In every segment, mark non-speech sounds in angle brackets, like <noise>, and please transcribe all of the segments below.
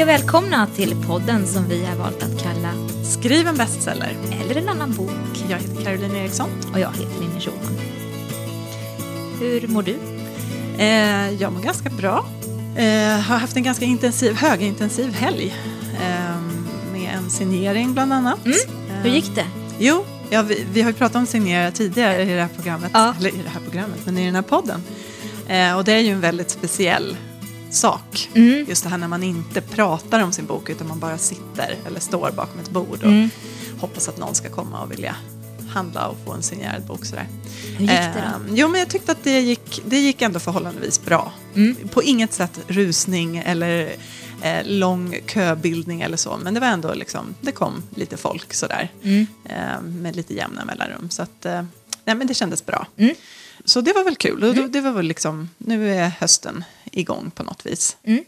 Hej och välkomna till podden som vi har valt att kalla Skriv en bestseller. Eller en annan bok. Jag heter Caroline Eriksson. Och jag heter Ninni Schulman. Hur mår du? Eh, jag mår ganska bra. Eh, har haft en ganska intensiv, högintensiv helg. Eh, med en signering bland annat. Mm. Hur gick det? Jo, ja, vi, vi har ju pratat om signera tidigare i det här programmet. Ja. Eller i det här programmet, men i den här podden. Eh, och det är ju en väldigt speciell sak. Mm. Just det här när man inte pratar om sin bok utan man bara sitter eller står bakom ett bord och Mm. hoppas att någon ska komma och vilja handla och få en signerad bok. Sådär. Hur gick det då? Eh, jo, men jag tyckte att det gick, det gick ändå förhållandevis bra. Mm. På inget sätt rusning eller eh, lång köbildning eller så. Men det var ändå liksom, det kom lite folk sådär. Mm. Eh, med lite jämna mellanrum. Så att, eh, nej, men det kändes bra. Mm. Så det var väl kul. Då- Det var väl liksom, nu är hösten igång på något vis. Mm.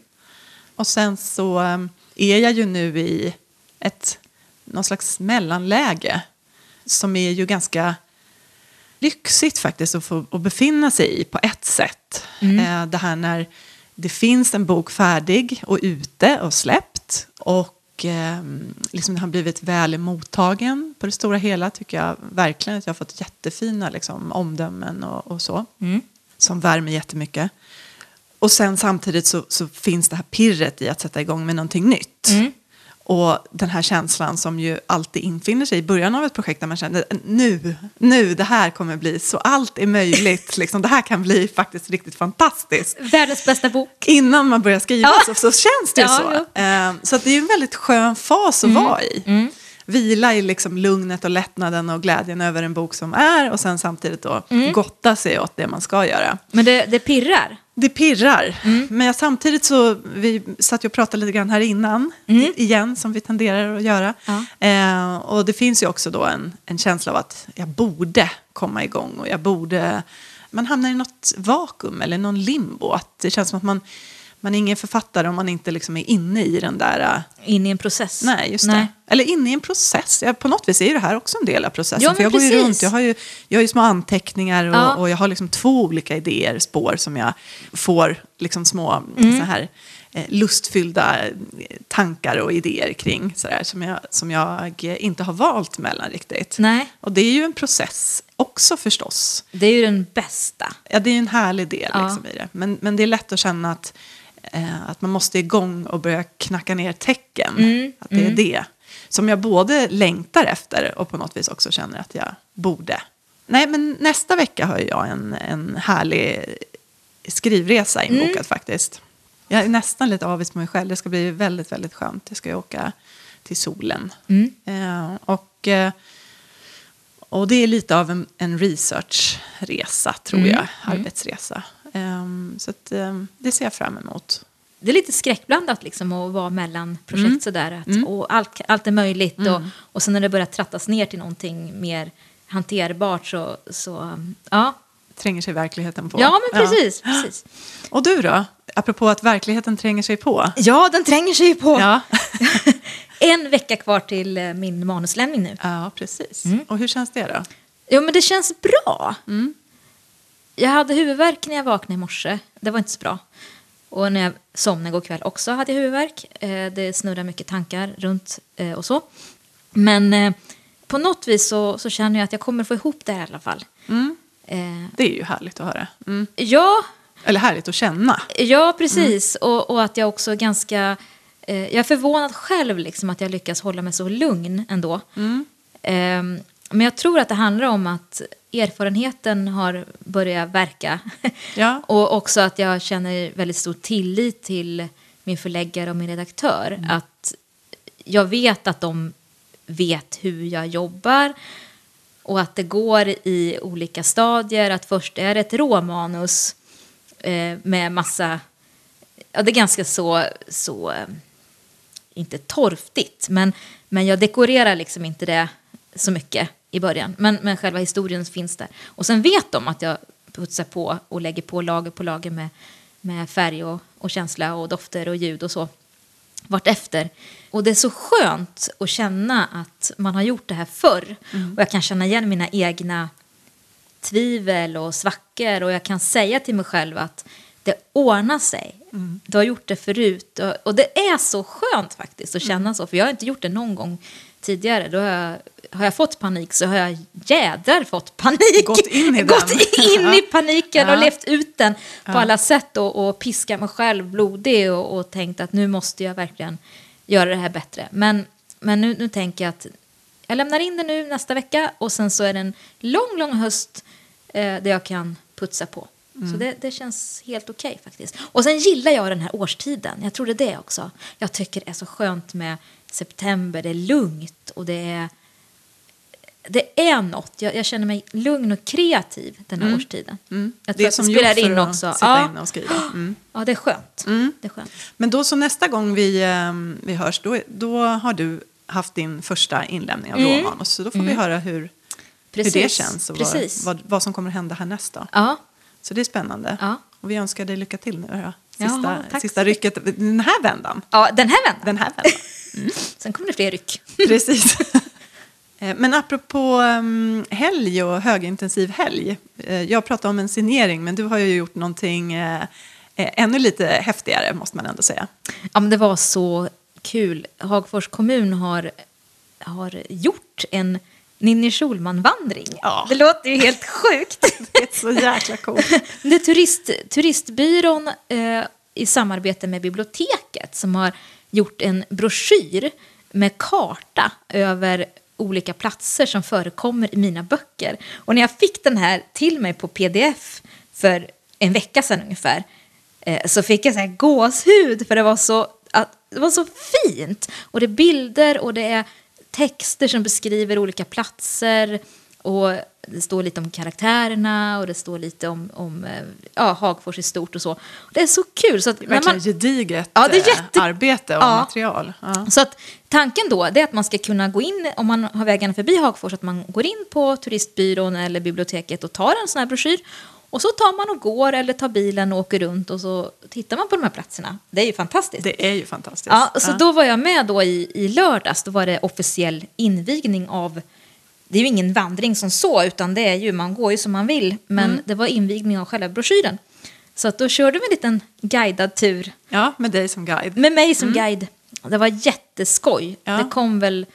Och sen så eh, är jag ju nu i ett någon slags mellanläge som är ju ganska lyxigt faktiskt att få att befinna sig i på ett sätt. Eh, det här när det finns en bok färdig och ute och släppt och eh, liksom den har blivit väl mottagen på det stora hela tycker jag verkligen att jag har fått jättefina liksom, omdömen och, och så Mm. som värmer jättemycket. Och sen samtidigt så, så finns det här pirret i att sätta igång med någonting nytt. Mm. Och den här känslan som ju alltid infinner sig i början av ett projekt där man känner nu, nu, det här kommer bli så allt är möjligt. <laughs> liksom, det här kan bli faktiskt riktigt fantastiskt. Världens bästa bok. Innan man börjar skriva Ja. så, så känns det ju Ja, så. jo. Eh, så att det är ju en väldigt skön fas att vara i. Mm. Vila i liksom lugnet och lättnaden och glädjen över en bok som är och sen samtidigt då Mm. gotta sig åt det man ska göra. Men det, det pirrar. Det pirrar. Mm. Men jag, samtidigt så, vi satt ju och pratade lite grann här innan, i- igen, som vi tenderar att göra. Mm. Ja. Eh, och det finns ju också då en, en känsla av att jag borde komma igång och jag borde... Man hamnar i något vakuum eller någon limbo. Att det känns som att man, man är ingen författare om man inte liksom är inne i den där... eh, In i en process. Nej, just Nej. det. Eller inne i en process. Ja, på något vis är ju det här också en del av processen. Ja, för jag går ju precis. runt, jag har ju, jag har ju små anteckningar och, Ja. och jag har liksom två olika idéer, spår som jag får liksom små Mm. så här, eh, lustfyllda eh, tankar och idéer kring. Så där, som, jag, som jag inte har valt mellan riktigt. Nej, Och det är ju en process också förstås. det är ju den bästa. Ja, det är ju en härlig del Ja. liksom, i det. Men, men det är lätt att känna att, eh, att man måste igång och börja knacka ner tecken. Mm, Att det är det. Som jag både längtar efter och på något vis också känner att jag borde. Nej, men nästa vecka har jag en, en härlig skrivresa Mm. inbokad faktiskt. Jag är nästan lite avis på mig själv. Det ska bli väldigt, väldigt skönt. Jag ska ju åka till solen. Mm. Eh, och, eh, och det är lite av en, en researchresa, tror Mm. jag. Arbetsresa. Ehm, så att, ehm, det ser jag fram emot. Det är lite skräckblandat liksom att vara mellan projekt Mm. sådär. Att, och allt, allt är möjligt och, och sen när det börjar trattas ner till någonting mer hanterbart så, så ja. Tränger sig verkligheten på. Ja, men precis. <gasps> precis. Och du då? Apropå att verkligheten tränger sig på. Ja, den tränger sig på. Ja, <laughs> en vecka kvar till eh, min manuslämning nu. ja precis. Mm. Och hur känns det då? Jo, men det känns bra. Mm. Jag hade huvudvärk när jag vaknade i morse. Det var inte så bra. Och när jag somnade igår kväll också hade jag huvudvärk. Eh, Det snurrar mycket tankar runt eh, och så. Men eh, på något vis så, så känner jag att jag kommer få ihop det här i alla fall. Mm. Det är ju härligt att höra. Mm. Ja, Eller härligt att känna. ja precis. Och, och att jag också ganska... Jag är förvånad själv liksom att jag lyckas hålla mig så lugn ändå. Mm. Men jag tror att det handlar om att erfarenheten har börjat verka. <laughs> Ja. och också att jag känner väldigt stor tillit till min förläggare och min redaktör. Att jag vet att de vet hur jag jobbar och att det går i olika stadier. Att först är det ett råmanus eh, med massa... Ja, det är ganska så... så eh, inte torftigt, men, men jag dekorerar liksom inte det så mycket i början. Men, men själva historien finns där. Och sen vet de att jag putsar på och lägger på lager på lager med, med färg och, och känsla och dofter och ljud och så vartefter. Och det är så skönt att känna att man har gjort det här förr. Och jag kan känna igen mina egna tvivel och svackor och jag kan säga till mig själv att det ordnar sig. Du har gjort det förut. Och, och det är så skönt faktiskt att känna så. För jag har inte gjort det någon gång tidigare. Då har jag, har jag fått panik så har jag jädrar fått panik. Gått in i. Gått in i <laughs> paniken och Ja. levt ut den på alla sätt. Och, och piskat mig själv blodig och, och tänkt att nu måste jag verkligen göra det här bättre. Men, men nu, nu tänker jag att jag lämnar in det nu nästa vecka och sen så är det en lång, lång höst eh, där jag kan putsa på. Så det, det känns helt okej faktiskt. Och sen gillar jag den här årstiden. Jag tror det är det också. Jag tycker det är så skönt med september. Det är lugnt och det är, det är något. Jag, jag känner mig lugn och kreativ den här årstiden. Jag tror Det är att som det gjort spelar in att också. Ja, inne och skriva. Mm. <gasps> ja, det är skönt. Det är skönt. Men då så nästa gång vi, eh, vi hörs, då, då har du haft din första inlämning av råmanus. Så då får vi höra hur, hur det känns och vad, vad, vad som kommer att hända härnäst. Då. Ja, Så det är spännande. Ja. Och vi önskar dig lycka till nu då. Sista, tack sista rycket den här vändan. ja den här vändan. Den här vändan. <laughs> Sen kommer det fler ryck. Precis. <laughs> Eh, Men apropå um, helg och högintensiv helg. Eh, jag pratar om en signering, men du har ju gjort någonting eh, ännu lite häftigare, måste man ändå säga. Ja, men det var så kul. Hagfors kommun har, har gjort en Ninni Schulman-vandring. Ja. Det låter ju helt sjukt. <laughs> Det är så jäkla coolt. <laughs> Det är turist, turistbyrån eh, i samarbete med biblioteket som har gjort en broschyr med karta över olika platser som förekommer i mina böcker. Och när jag fick den här till mig på pdf för en vecka sedan ungefär eh, så fick jag så här gåshud för det var så, att, det var så fint. Och det är bilder och det är texter som beskriver olika platser och det står lite om karaktärerna och det står lite om, om eh, ja, Hagfors i stort och så. Det är så kul. Så att när Verkligen man, gediget Ja, det är eh, jätte- arbete och Ja. material. Ja. så att tanken då det är att man ska kunna gå in, om man har vägarna förbi Hagfors, att man går in på turistbyrån eller biblioteket och tar en sån här broschyr. Och så tar man och går eller tar bilen och åker runt och så tittar man på de här platserna. Det är ju fantastiskt. Det är ju fantastiskt. Ja, så Ja. då var jag med då i, i lördags. Då var det officiell invigning av... Det är ju ingen vandring som så, utan det är ju, man går ju som man vill. Men Mm. det var invigning av själva broschyren. Så att då körde vi en liten guidad tur ja, med dig som guide. med mig som guide. Det var jätteskoj. Mm. Ja. Det kom väl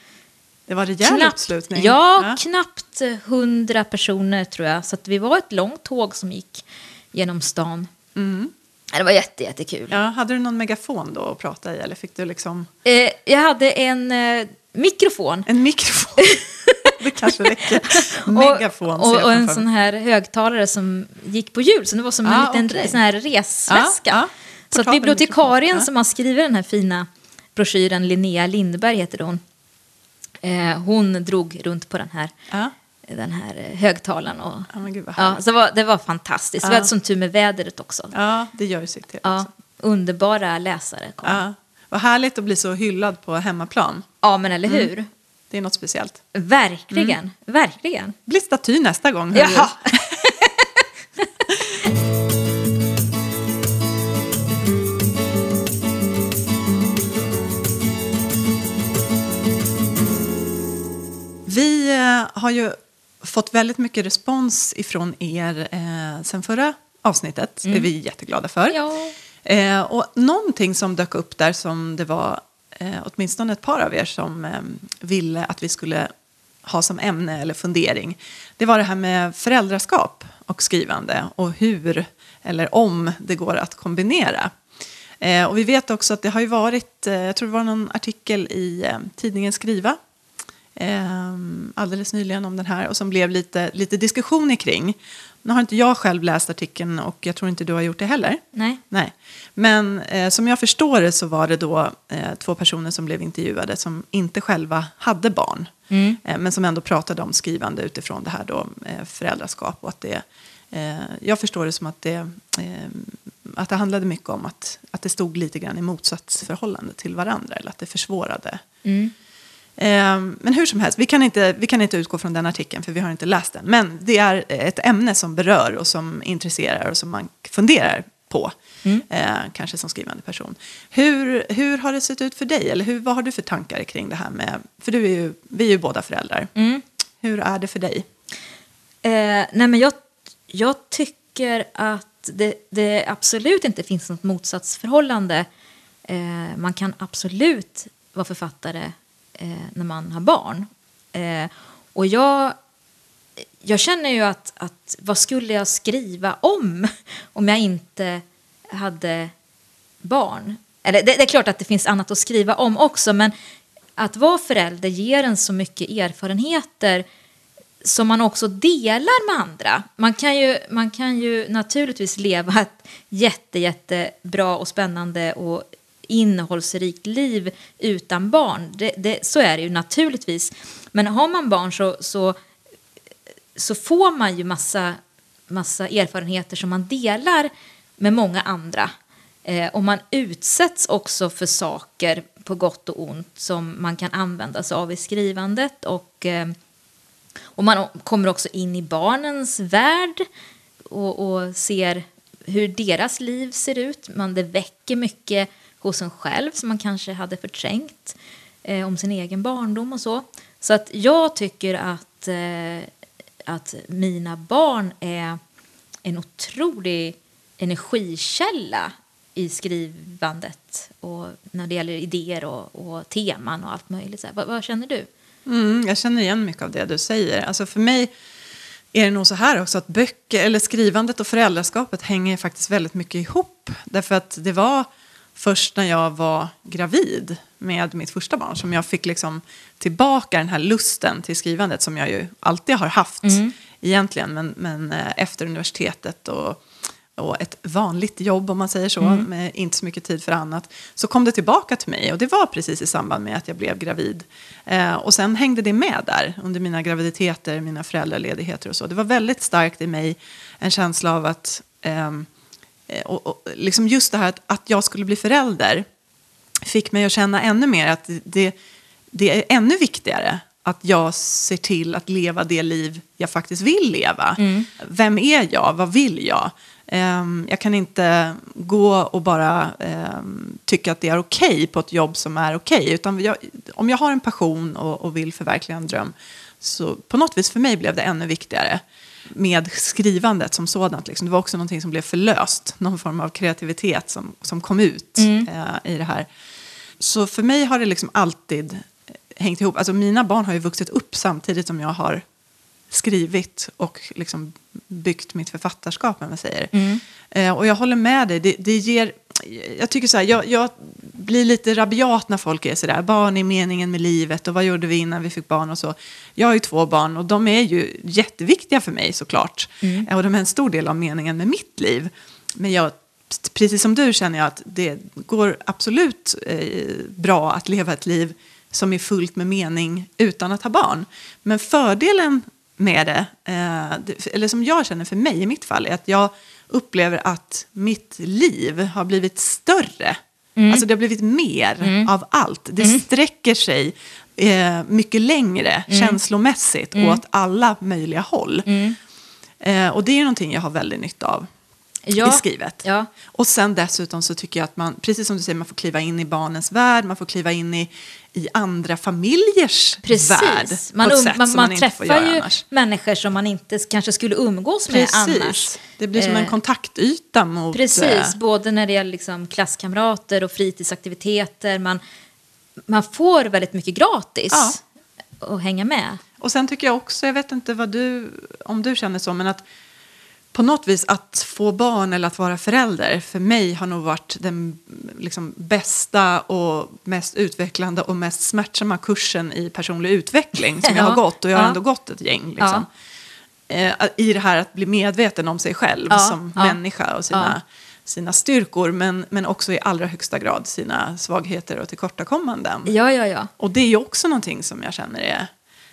Det var rejäl knappt, uppslutning. ja, knappt hundra personer tror jag. Så att vi var ett långt tåg som gick genom stan. Ja, Det var jätte, jättekul. Ja, hade du någon megafon då att prata i eller fick du liksom Eh, jag hade en eh, mikrofon. en mikrofon? <laughs> det kanske räcker. Megafon och, och, och en sån här högtalare som gick på hjul. Så det var som en Ah, liten okej. sån här resväska. Ja, ja. Så att bibliotekarien ja. som har skrivit den här fina broschyren, Linnea Lindberg heter hon. Eh, hon drog runt på den här, Ja. den här eh, högtalaren. Och, Ja, gud vad ja, så det var, det var fantastiskt. Vi Ja. hade sån tur med vädret också. ja, det gör ju sitt till. Ja, underbara läsare kom. Ja. Ja. Vad härligt att bli så hyllad på hemmaplan. men eller Mm. hur? Det är något speciellt. Verkligen, verkligen. Bli staty nästa gång. Jaha. <laughs> har ju fått väldigt mycket respons ifrån er eh, sen förra avsnittet. Det är vi jätteglada för. Ja. Eh, och någonting som dök upp där som det var eh, åtminstone ett par av er som eh, ville att vi skulle ha som ämne eller fundering. Det var det här med föräldraskap och skrivande och hur eller om det går att kombinera. Eh, och vi vet också att det har ju varit, eh, jag tror det var någon artikel i eh, tidningen Skriva eh, alldeles nyligen om den här och som blev lite, lite diskussioner kring. Nu har inte jag själv läst artikeln och jag tror inte du har gjort det heller. Nej. Nej. Men eh, som jag förstår det så var det då eh, två personer som blev intervjuade som inte själva hade barn. Eh, men som ändå pratade om skrivande utifrån det här då, eh, föräldraskap. Och att det, eh, jag förstår det som att det, eh, att det handlade mycket om att, att det stod lite grann i motsatsförhållande till varandra. Eller att det försvårade. Eh, Men hur som helst, vi kan, inte, vi kan inte utgå från den artikeln för vi har inte läst den. Men det är ett ämne som berör och som intresserar och som man funderar på. Eh, kanske som skrivande person. Hur, hur har det sett ut för dig? Eller hur, vad har du för tankar kring det här med... För du är ju, vi är ju båda föräldrar. Hur är det för dig? Eh, nej men jag, jag tycker att det, det absolut inte finns något motsatsförhållande. Eh, man kan absolut vara författare Eh, när man har barn. Eh, och jag, jag känner ju att, att vad skulle jag skriva om <laughs> om jag inte hade barn? Eller det, det är klart att det finns annat att skriva om också men att vara förälder ger en så mycket erfarenheter som man också delar med andra. Man kan ju, man kan ju naturligtvis leva ett jätte, jättebra och spännande och innehållsrikt liv utan barn. Det, det, så är det ju naturligtvis. Men har man barn så, så, så får man ju massa, massa erfarenheter som man delar med många andra. Eh, och man utsätts också för saker på gott och ont som man kan använda sig av i skrivandet. Och, eh, och man kommer också in i barnens värld och, och ser hur deras liv ser ut. Man, det väcker mycket hos en själv som man kanske hade förträngt eh, om sin egen barndom och så. Så att jag tycker att, eh, att mina barn är en otrolig energikälla i skrivandet och när det gäller idéer och, och teman och allt möjligt. Så vad, vad, känner du? Mm, jag känner igen mycket av det du säger. Alltså för mig är det nog så här också att böcker, eller skrivandet och föräldraskapet hänger faktiskt väldigt mycket ihop. Därför att det var först när jag var gravid med mitt första barn som jag fick liksom tillbaka den här lusten till skrivandet som jag ju alltid har haft mm. egentligen. Men, men eh, efter universitetet och och ett vanligt jobb om man säger så, mm. med inte så mycket tid för annat, så kom det tillbaka till mig och det var precis i samband med att jag blev gravid. Eh, och sen hängde det med där under mina graviditeter, mina föräldraledigheter och så. Det var väldigt starkt i mig en känsla av att, eh, och, och, liksom just det här att, att jag skulle bli förälder fick mig att känna ännu mer att det, det är ännu viktigare att jag ser till att leva det liv jag faktiskt vill leva. Mm. Vem är jag? Vad vill jag? Um, jag kan inte gå och bara um, tycka att det är okej okay på ett jobb som är okej. Okay, utan jag, om jag har en passion och, och, vill förverkliga en dröm så på något vis för mig blev det ännu viktigare med skrivandet som sådant. Liksom. Det var också någonting som blev förlöst, någon form av kreativitet som, som kom ut mm. uh, i det här. Så för mig har det liksom alltid hängt ihop. Alltså mina barn har ju vuxit upp samtidigt som jag har skrivit och liksom byggt mitt författarskap, om man säger. Mm. Eh, och jag håller med dig. Det, det ger, jag tycker så här, jag, jag, blir lite rabiat när folk är så där, barn är meningen med livet och vad gjorde vi innan vi fick barn och så. Jag har ju två barn och de är ju jätteviktiga för mig såklart. Mm. Och de är en stor del av meningen med mitt liv. Men jag, precis som du känner jag att det går absolut eh, bra att leva ett liv som är fullt med mening utan att ha barn. Men fördelen med det, eh, eller som jag känner för mig i mitt fall, är att jag upplever att mitt liv har blivit större. Mm. Alltså det har blivit mer mm. av allt. Det mm. sträcker sig eh, mycket längre mm. känslomässigt mm. åt alla möjliga håll. Mm. Eh, och det är någonting jag har väldigt nytta av ja. i skrivet. Ja. Och sen dessutom så tycker jag att man, precis som du säger, man får kliva in i barnens värld, man får kliva in i, i andra familjers Precis. värld. Man, um, man, man träffar ju annars. människor som man inte kanske skulle umgås Precis. med annars. Det blir som en eh, kontaktyta mot... Precis, eh, både när det gäller liksom klasskamrater och fritidsaktiviteter. Man, man får väldigt mycket gratis ja. att hänga med. Och sen tycker jag också, jag vet inte vad du, om du känner så, men att på något vis att få barn eller att vara förälder för mig har nog varit den liksom, bästa och mest utvecklande och mest smärtsamma kursen i personlig utveckling som ja. jag har gått. Och jag har ja. ändå gått ett gäng. Liksom. Ja. Eh, I det här att bli medveten om sig själv som människa och sina, sina styrkor men, men också i allra högsta grad sina svagheter och tillkortakommanden. Ja, ja, ja. Och det är ju också någonting som jag känner är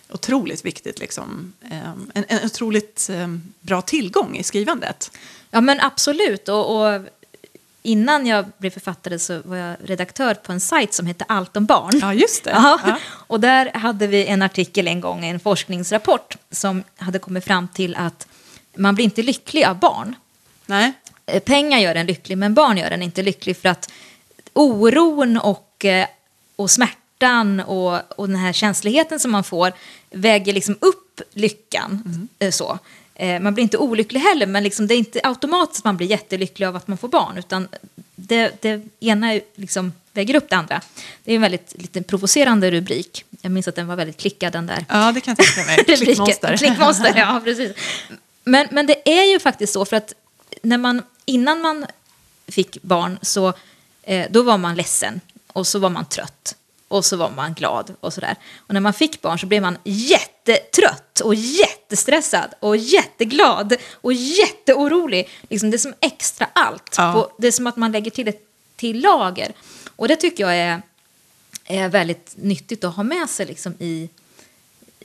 otroligt viktigt. Liksom. Ehm, en, en otroligt ehm, bra tillgång i skrivandet. Ja men absolut. Och, och, innan jag blev författare så var jag redaktör på en sajt som hette Allt om barn. Ja, just det. Ja. <laughs> Och där hade vi en artikel en gång, en forskningsrapport som hade kommit fram till att man blir inte lycklig av barn. Nej. Eh, pengar gör en lycklig, men barn gör en inte lycklig för att oron och, eh, och smärtan smärtan och, och den här känsligheten som man får väger liksom upp lyckan. Mm. Så. Eh, man blir inte olycklig heller, men liksom, det är inte automatiskt man blir jättelycklig av att man får barn, utan det, det ena liksom väger upp det andra. Det är en väldigt lite provocerande rubrik. Jag minns att den var väldigt klickad, den där. Ja, det kan jag tänka mig. <laughs> Klickmonster. Klickmonster, ja <laughs> precis. Men, men det är ju faktiskt så, för att när man, innan man fick barn så eh, då var man ledsen och så var man trött och så var man glad och sådär. Och när man fick barn så blev man jättetrött och jättestressad och jätteglad och jätteorolig. Liksom det är som extra allt. Ja. På, det är som att man lägger till ett till lager. Och det tycker jag är, är väldigt nyttigt att ha med sig liksom i,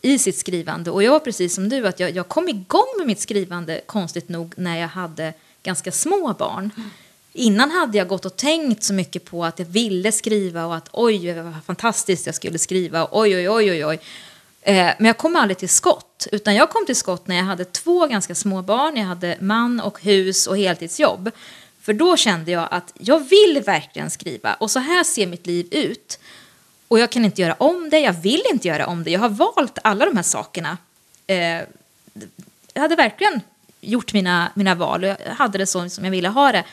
i sitt skrivande. Och jag var precis som du, att jag, jag kom igång med mitt skrivande konstigt nog när jag hade ganska små barn. Innan hade jag gått och tänkt så mycket på att jag ville skriva och att oj, vad fantastiskt jag skulle skriva. Oj, oj, oj, oj, oj. Eh, men jag kom aldrig till skott. Utan jag kom till skott när jag hade två ganska små barn. Jag hade man och hus och heltidsjobb. För då kände jag att jag vill verkligen skriva och så här ser mitt liv ut. Och jag kan inte göra om det, jag vill inte göra om det. Jag har valt alla de här sakerna. Eh, jag hade verkligen gjort mina, mina val och jag hade det så som jag ville ha det.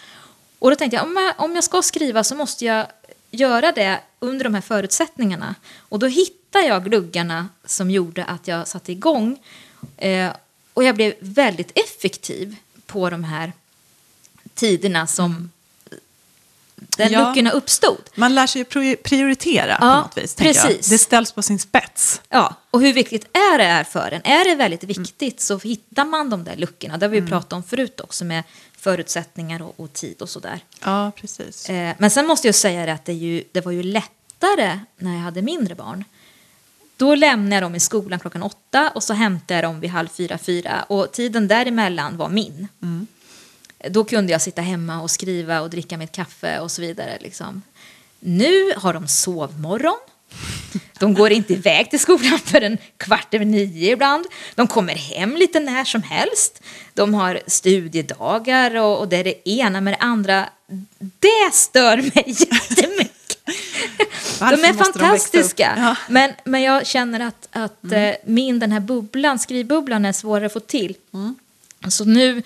Och då tänkte jag, om jag, om jag ska skriva så måste jag göra det under de här förutsättningarna. Och då hittade jag gluggarna som gjorde att jag satte igång. Eh, och jag blev väldigt effektiv på de här tiderna som den Ja. luckorna uppstod. Man lär sig ju pri- prioritera på Ja, något vis. precis. Det ställs på sin spets. Ja, och hur viktigt är det är för en? Är det väldigt viktigt så hittar man de där luckorna. Det har vi pratat om förut också med förutsättningar och, och tid och sådär. Ja, precis. Eh, men sen måste jag säga det att det, ju, det var ju lättare när jag hade mindre barn. Då lämnade jag dem i skolan klockan åtta och så hämtade jag dem vid halv fyra, fyra. Och tiden däremellan var min. Då kunde jag sitta hemma och skriva och dricka mitt kaffe och så vidare. Liksom. Nu har de sovmorgon. De går inte iväg till skolan förrän kvart över nio ibland. De kommer hem lite när som helst. De har studiedagar och, och det är det ena med det andra. Det stör mig <laughs> jättemycket. Varför de är måste de fantastiska. Ja. Men, men jag känner att, att eh, min den här bubblan, skrivbubblan är svårare att få till. Så nu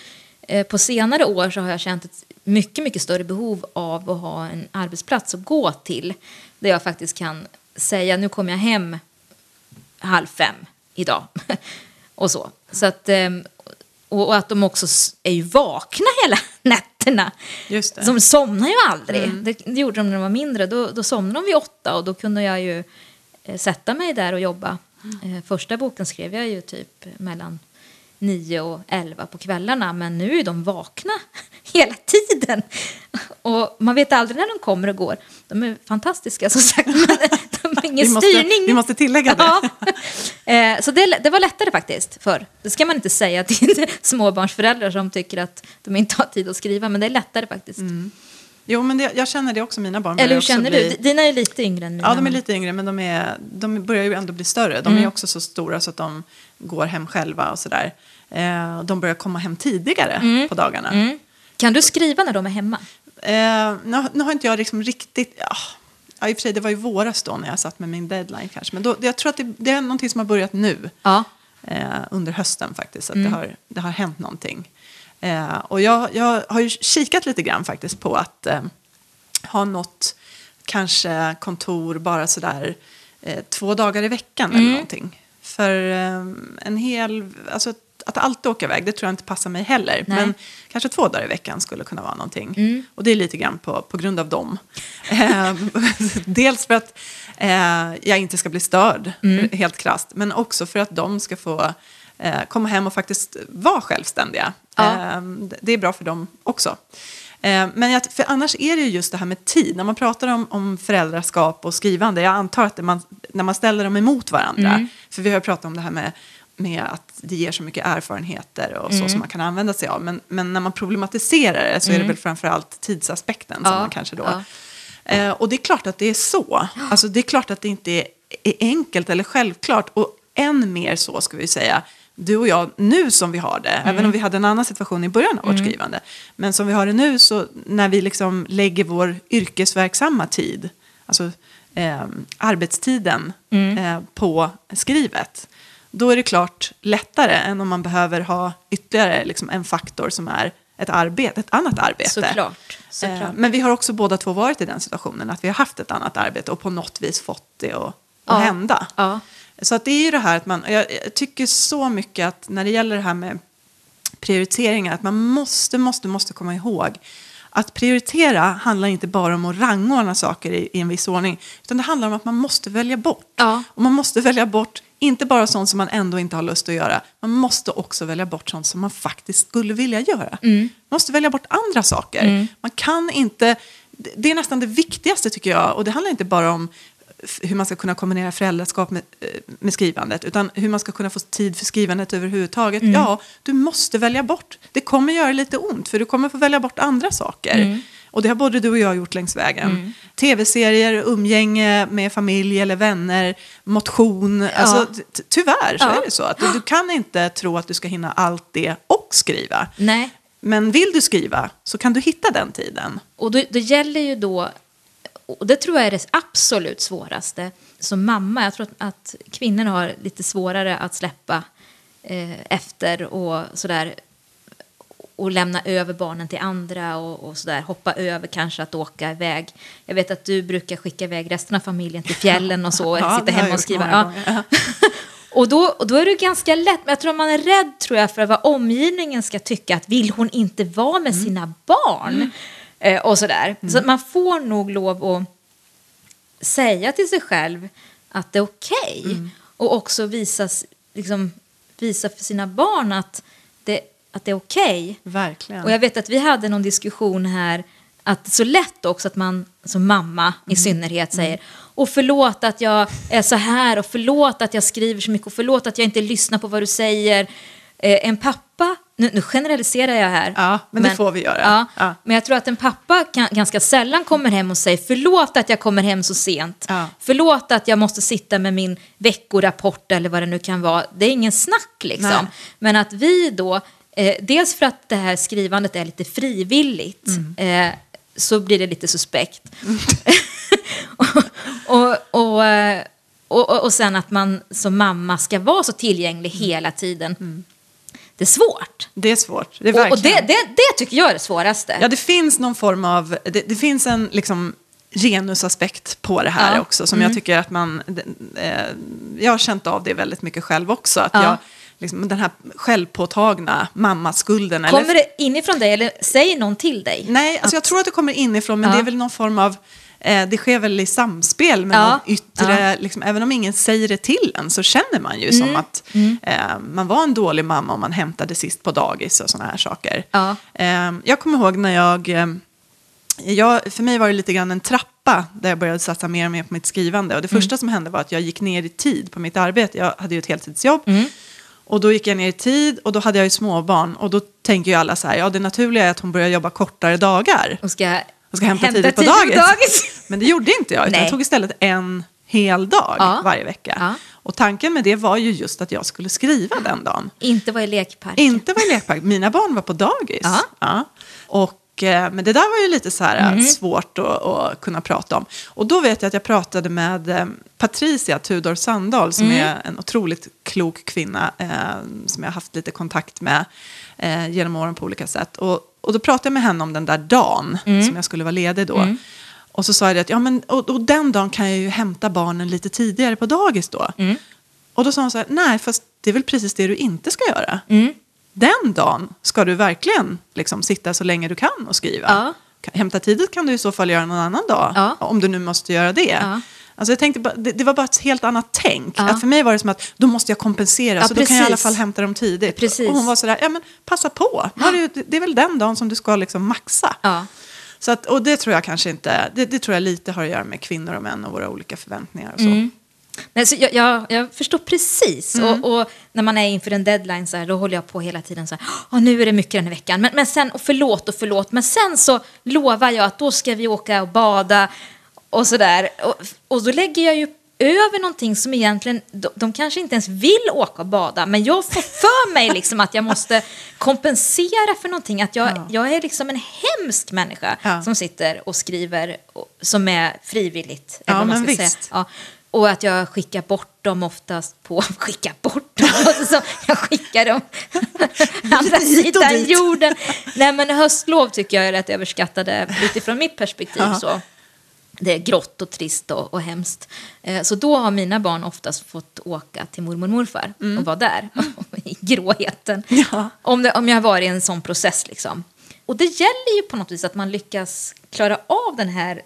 eh, på senare år så har jag känt ett mycket, mycket större behov av att ha en arbetsplats att gå till. Där jag faktiskt kan säga nu kommer jag hem halv fem idag. <laughs> och så. så att, ehm, och, att de också är ju vakna hela <laughs> nätterna. Just det. De somnar ju aldrig. Det, det gjorde de när de var mindre. Då, då somnade de vid åtta och då kunde jag ju eh, sätta mig där och jobba. Eh, första boken skrev jag ju typ mellan nio och elva på kvällarna. Men nu är de vakna <laughs> hela tiden. Och man vet aldrig när de kommer och går. De är fantastiska som sagt. Ingen Vi måste- styrning. vi måste tillägga det. Ja. <laughs> Eh, Så det, det var lättare faktiskt förr. Det ska man inte säga till <laughs> småbarnsföräldrar som tycker att de inte har tid att skriva. Men det är lättare faktiskt. Jo, men det, jag känner det också. Mina barn Eller hur känner bli... du? Dina är lite yngre än mina. Ja, de är lite yngre, men de, är, de börjar ju ändå bli större. De Mm. är också så stora så att de går hem själva och sådär. Eh, de börjar komma hem tidigare Mm. på dagarna. Kan du skriva när de är hemma? Eh, nu, nu har inte jag liksom riktigt... Ja, ja, i och för sig, det var ju våras då när jag satt med min deadline kanske. Men då, jag tror att det, det är någonting som har börjat nu. Ja. eh, under hösten faktiskt. Att Mm. det, har, det har hänt någonting. Eh, och jag, jag har ju kikat lite grann faktiskt på att eh, ha något kanske kontor bara sådär eh, två dagar i veckan Mm. eller någonting. För eh, en hel, alltså att alltid åka iväg, det tror jag inte passar mig heller. Nej. Men kanske två dagar i veckan skulle kunna vara någonting. Mm. Och det är lite grann på, på grund av dem. Eh, <laughs> Dels för att eh, jag inte ska bli störd, Mm. helt krasst. Men också för att de ska få eh, komma hem och faktiskt vara självständiga. Ja. Eh, det är bra för dem också. Eh, men jag, för annars är det ju just det här med tid. När man pratar om, om föräldraskap och skrivande. Jag antar att man, när man ställer dem emot varandra. Mm. För vi har pratat om det här med, med att det ger så mycket erfarenheter och så som man kan använda sig av. Men, men när man problematiserar det så är det väl framförallt tidsaspekten som Ja, man kanske då... ja. Eh, och det är klart att det är så. Alltså, det är klart att det inte är, är enkelt eller självklart. Och än mer så, ska vi säga, du och jag, nu som vi har det, även om vi hade en annan situation i början av vårt skrivande, men som vi har det nu, så när vi liksom lägger vår yrkesverksamma tid, alltså eh, arbetstiden eh, på skrivet, då är det klart lättare än om man behöver ha ytterligare liksom, en faktor som är ett, arbete, ett annat arbete. Såklart. Såklart. Eh, Men vi har också båda två varit i den situationen att vi har haft ett annat arbete och på något vis fått det att, att Ja. hända. Ja. Så att det är ju det här att man, jag jag tycker så mycket att när det gäller det här med prioriteringar, att man måste, måste, måste komma ihåg att prioritera handlar inte bara om att rangordna saker i, i en viss ordning, utan det handlar om att man måste välja bort. Ja. Och man måste välja bort inte bara sånt som man ändå inte har lust att göra, man måste också välja bort sånt som man faktiskt skulle vilja göra. Man måste välja bort andra saker. Man kan inte, det- är nästan det viktigaste tycker jag, och det handlar inte bara om hur man ska kunna kombinera föräldraskap med, eh, med skrivandet, utan hur man ska kunna få tid för skrivandet överhuvudtaget. Ja, du måste välja bort. Det kommer göra lite ont, för du kommer få välja bort andra saker. Och det har både du och jag gjort längs vägen. Tv-serier, umgänge med familj eller vänner, motion. Alltså, ty- tyvärr så Ja. är det så. att du, du kan inte tro att du ska hinna allt det och skriva. Nej. Men vill du skriva så kan du hitta den tiden. Och då, det gäller ju då, och det tror jag är det absolut svåraste som mamma. Jag tror att, att kvinnor har lite svårare att släppa eh, efter och sådär och lämna över barnen till andra och, och sådär. Hoppa över kanske att åka iväg. Jag vet att du brukar skicka iväg resten av familjen till fjällen och så. <laughs> Ja, sitta hemma och skriva. Ja. <laughs> Och då, och då är det ganska lätt, men jag tror man är rädd tror jag, för vad omgivningen ska tycka, att vill hon inte vara med Mm. sina barn? Eh, och sådär. Så att man får nog lov att säga till sig själv att det är okej. Mm. Och också visa, liksom, visa för sina barn att det, att det är okej. Verkligen. Och jag vet att vi hade någon diskussion här att det är så lätt också att man som mamma i synnerhet säger och förlåt att jag är så här och förlåt att jag skriver så mycket och förlåt att jag inte lyssnar på vad du säger. Eh, en pappa, nu, nu generaliserar jag här. Ja, men det får vi göra. Ja, Ja. Men jag tror att en pappa kan, ganska sällan kommer hem och säger förlåt att jag kommer hem så sent. Ja. Förlåt att jag måste sitta med min veckorapport eller vad det nu kan vara. Det är ingen snack liksom. Nej. Men att vi då, eh, dels för att det här skrivandet är lite frivilligt, Mm. eh, så blir det lite suspekt. och, <laughs> och, och, eh, och, och, och sen att man som mamma ska vara så tillgänglig hela tiden. Det är svårt. Det är svårt. Det är Och, och verkligen. det, det, det tycker jag är det svåraste. Ja, det finns någon form av, det, det finns en liksom genusaspekt på det här Ja. också som jag tycker att man, eh, jag har känt av det väldigt mycket själv också. Att Ja. jag, liksom, den här självpåtagna mammaskulden. eller- Kommer det inifrån dig eller säger någon till dig? Nej, alltså jag tror att det kommer inifrån, men Ja. det är väl någon form av eh, det sker väl i samspel med Ja. någon yttre, liksom, även om ingen säger det till en så känner man ju Mm. som att eh, man var en dålig mamma om man hämtade sist på dagis och sådana här saker. Ja. Eh, jag kommer ihåg när jag, eh, jag, för mig var det lite grann en trappa där jag började satsa mer och mer på mitt skrivande. Och det första som hände var att jag gick ner i tid på mitt arbete. Jag hade ju ett heltidsjobb. Och då gick jag ner i tid och då hade jag ju småbarn. Och då tänker ju alla så här, ja det naturliga är att hon börjar jobba kortare dagar. Och ska, Och ska hämta, Hämta tidigt på dagis. dagis. <laughs> Men det gjorde inte jag, utan Nej. jag tog istället en hel dag Ja. varje vecka. Ja. Och tanken med det var ju just att jag skulle skriva den dagen. inte vara i lekparken. Inte var i lekpark, mina barn var på dagis. Ja. Och, men det där var ju lite så här Mm. eh, svårt att, att kunna prata om. Och då vet jag att jag pratade med eh, Patricia Tudor Sandahl som Mm. är en otroligt klok kvinna eh, som jag har haft lite kontakt med eh, genom åren på olika sätt. Och, och då pratade jag med henne om den där dagen Mm. som jag skulle vara ledig då. Och så sa jag att ja, men, och, och den dagen kan jag ju hämta barnen lite tidigare på dagis då. Mm. Och då sa hon så här, nej fast det är väl precis det du inte ska göra. Den dagen ska du verkligen liksom sitta så länge du kan och skriva. Ja. Hämta tidigt kan du i så fall göra någon annan dag. Ja. Om du nu måste göra det. Ja. Alltså jag tänkte det, det var bara ett helt annat tänk. Ja. Att för mig var det som att då måste jag kompensera. Ja, så då kan jag i alla precis. fall hämta dem tidigt. Precis. Och hon var sådär, ja men passa på. Har du, det är väl den dagen som du ska liksom maxa. Ja. Så att, och det tror jag kanske inte, det, det tror jag lite har att göra med kvinnor och män och våra olika förväntningar och så. Mm. Nej, så jag, jag, jag förstår precis. Mm. Och, och när man är inför en deadline så här, då håller jag på hela tiden så här, "Åh, nu är det mycket den här veckan. Men, men sen, och förlåt och förlåt, men sen så lovar jag att då ska vi åka och bada och så där. Och, och då lägger jag ju över någonting som egentligen, de, de kanske inte ens vill åka och bada, men jag får för mig liksom att jag måste kompensera för någonting. Att jag, Ja. jag är liksom en hemsk människa Ja. som sitter och skriver och, som är frivilligt. Ja, eller man ska visst. Säga. Ja. Och att jag skickar bort dem oftast på... <laughs> Skickar bort dem? <laughs> Alltså, så jag skickar dem <laughs> andra sidan jorden. Nej, men höstlov tycker jag är rätt överskattade utifrån mitt perspektiv. Så. Det är grått och trist och, och hemskt. Eh, så då har mina barn oftast fått åka till mormor och morfar och vara där i gråheten. Mm. Ja. Om, det, om jag har varit i en sån process. Liksom. Och det gäller ju på något vis att man lyckas klara av den här,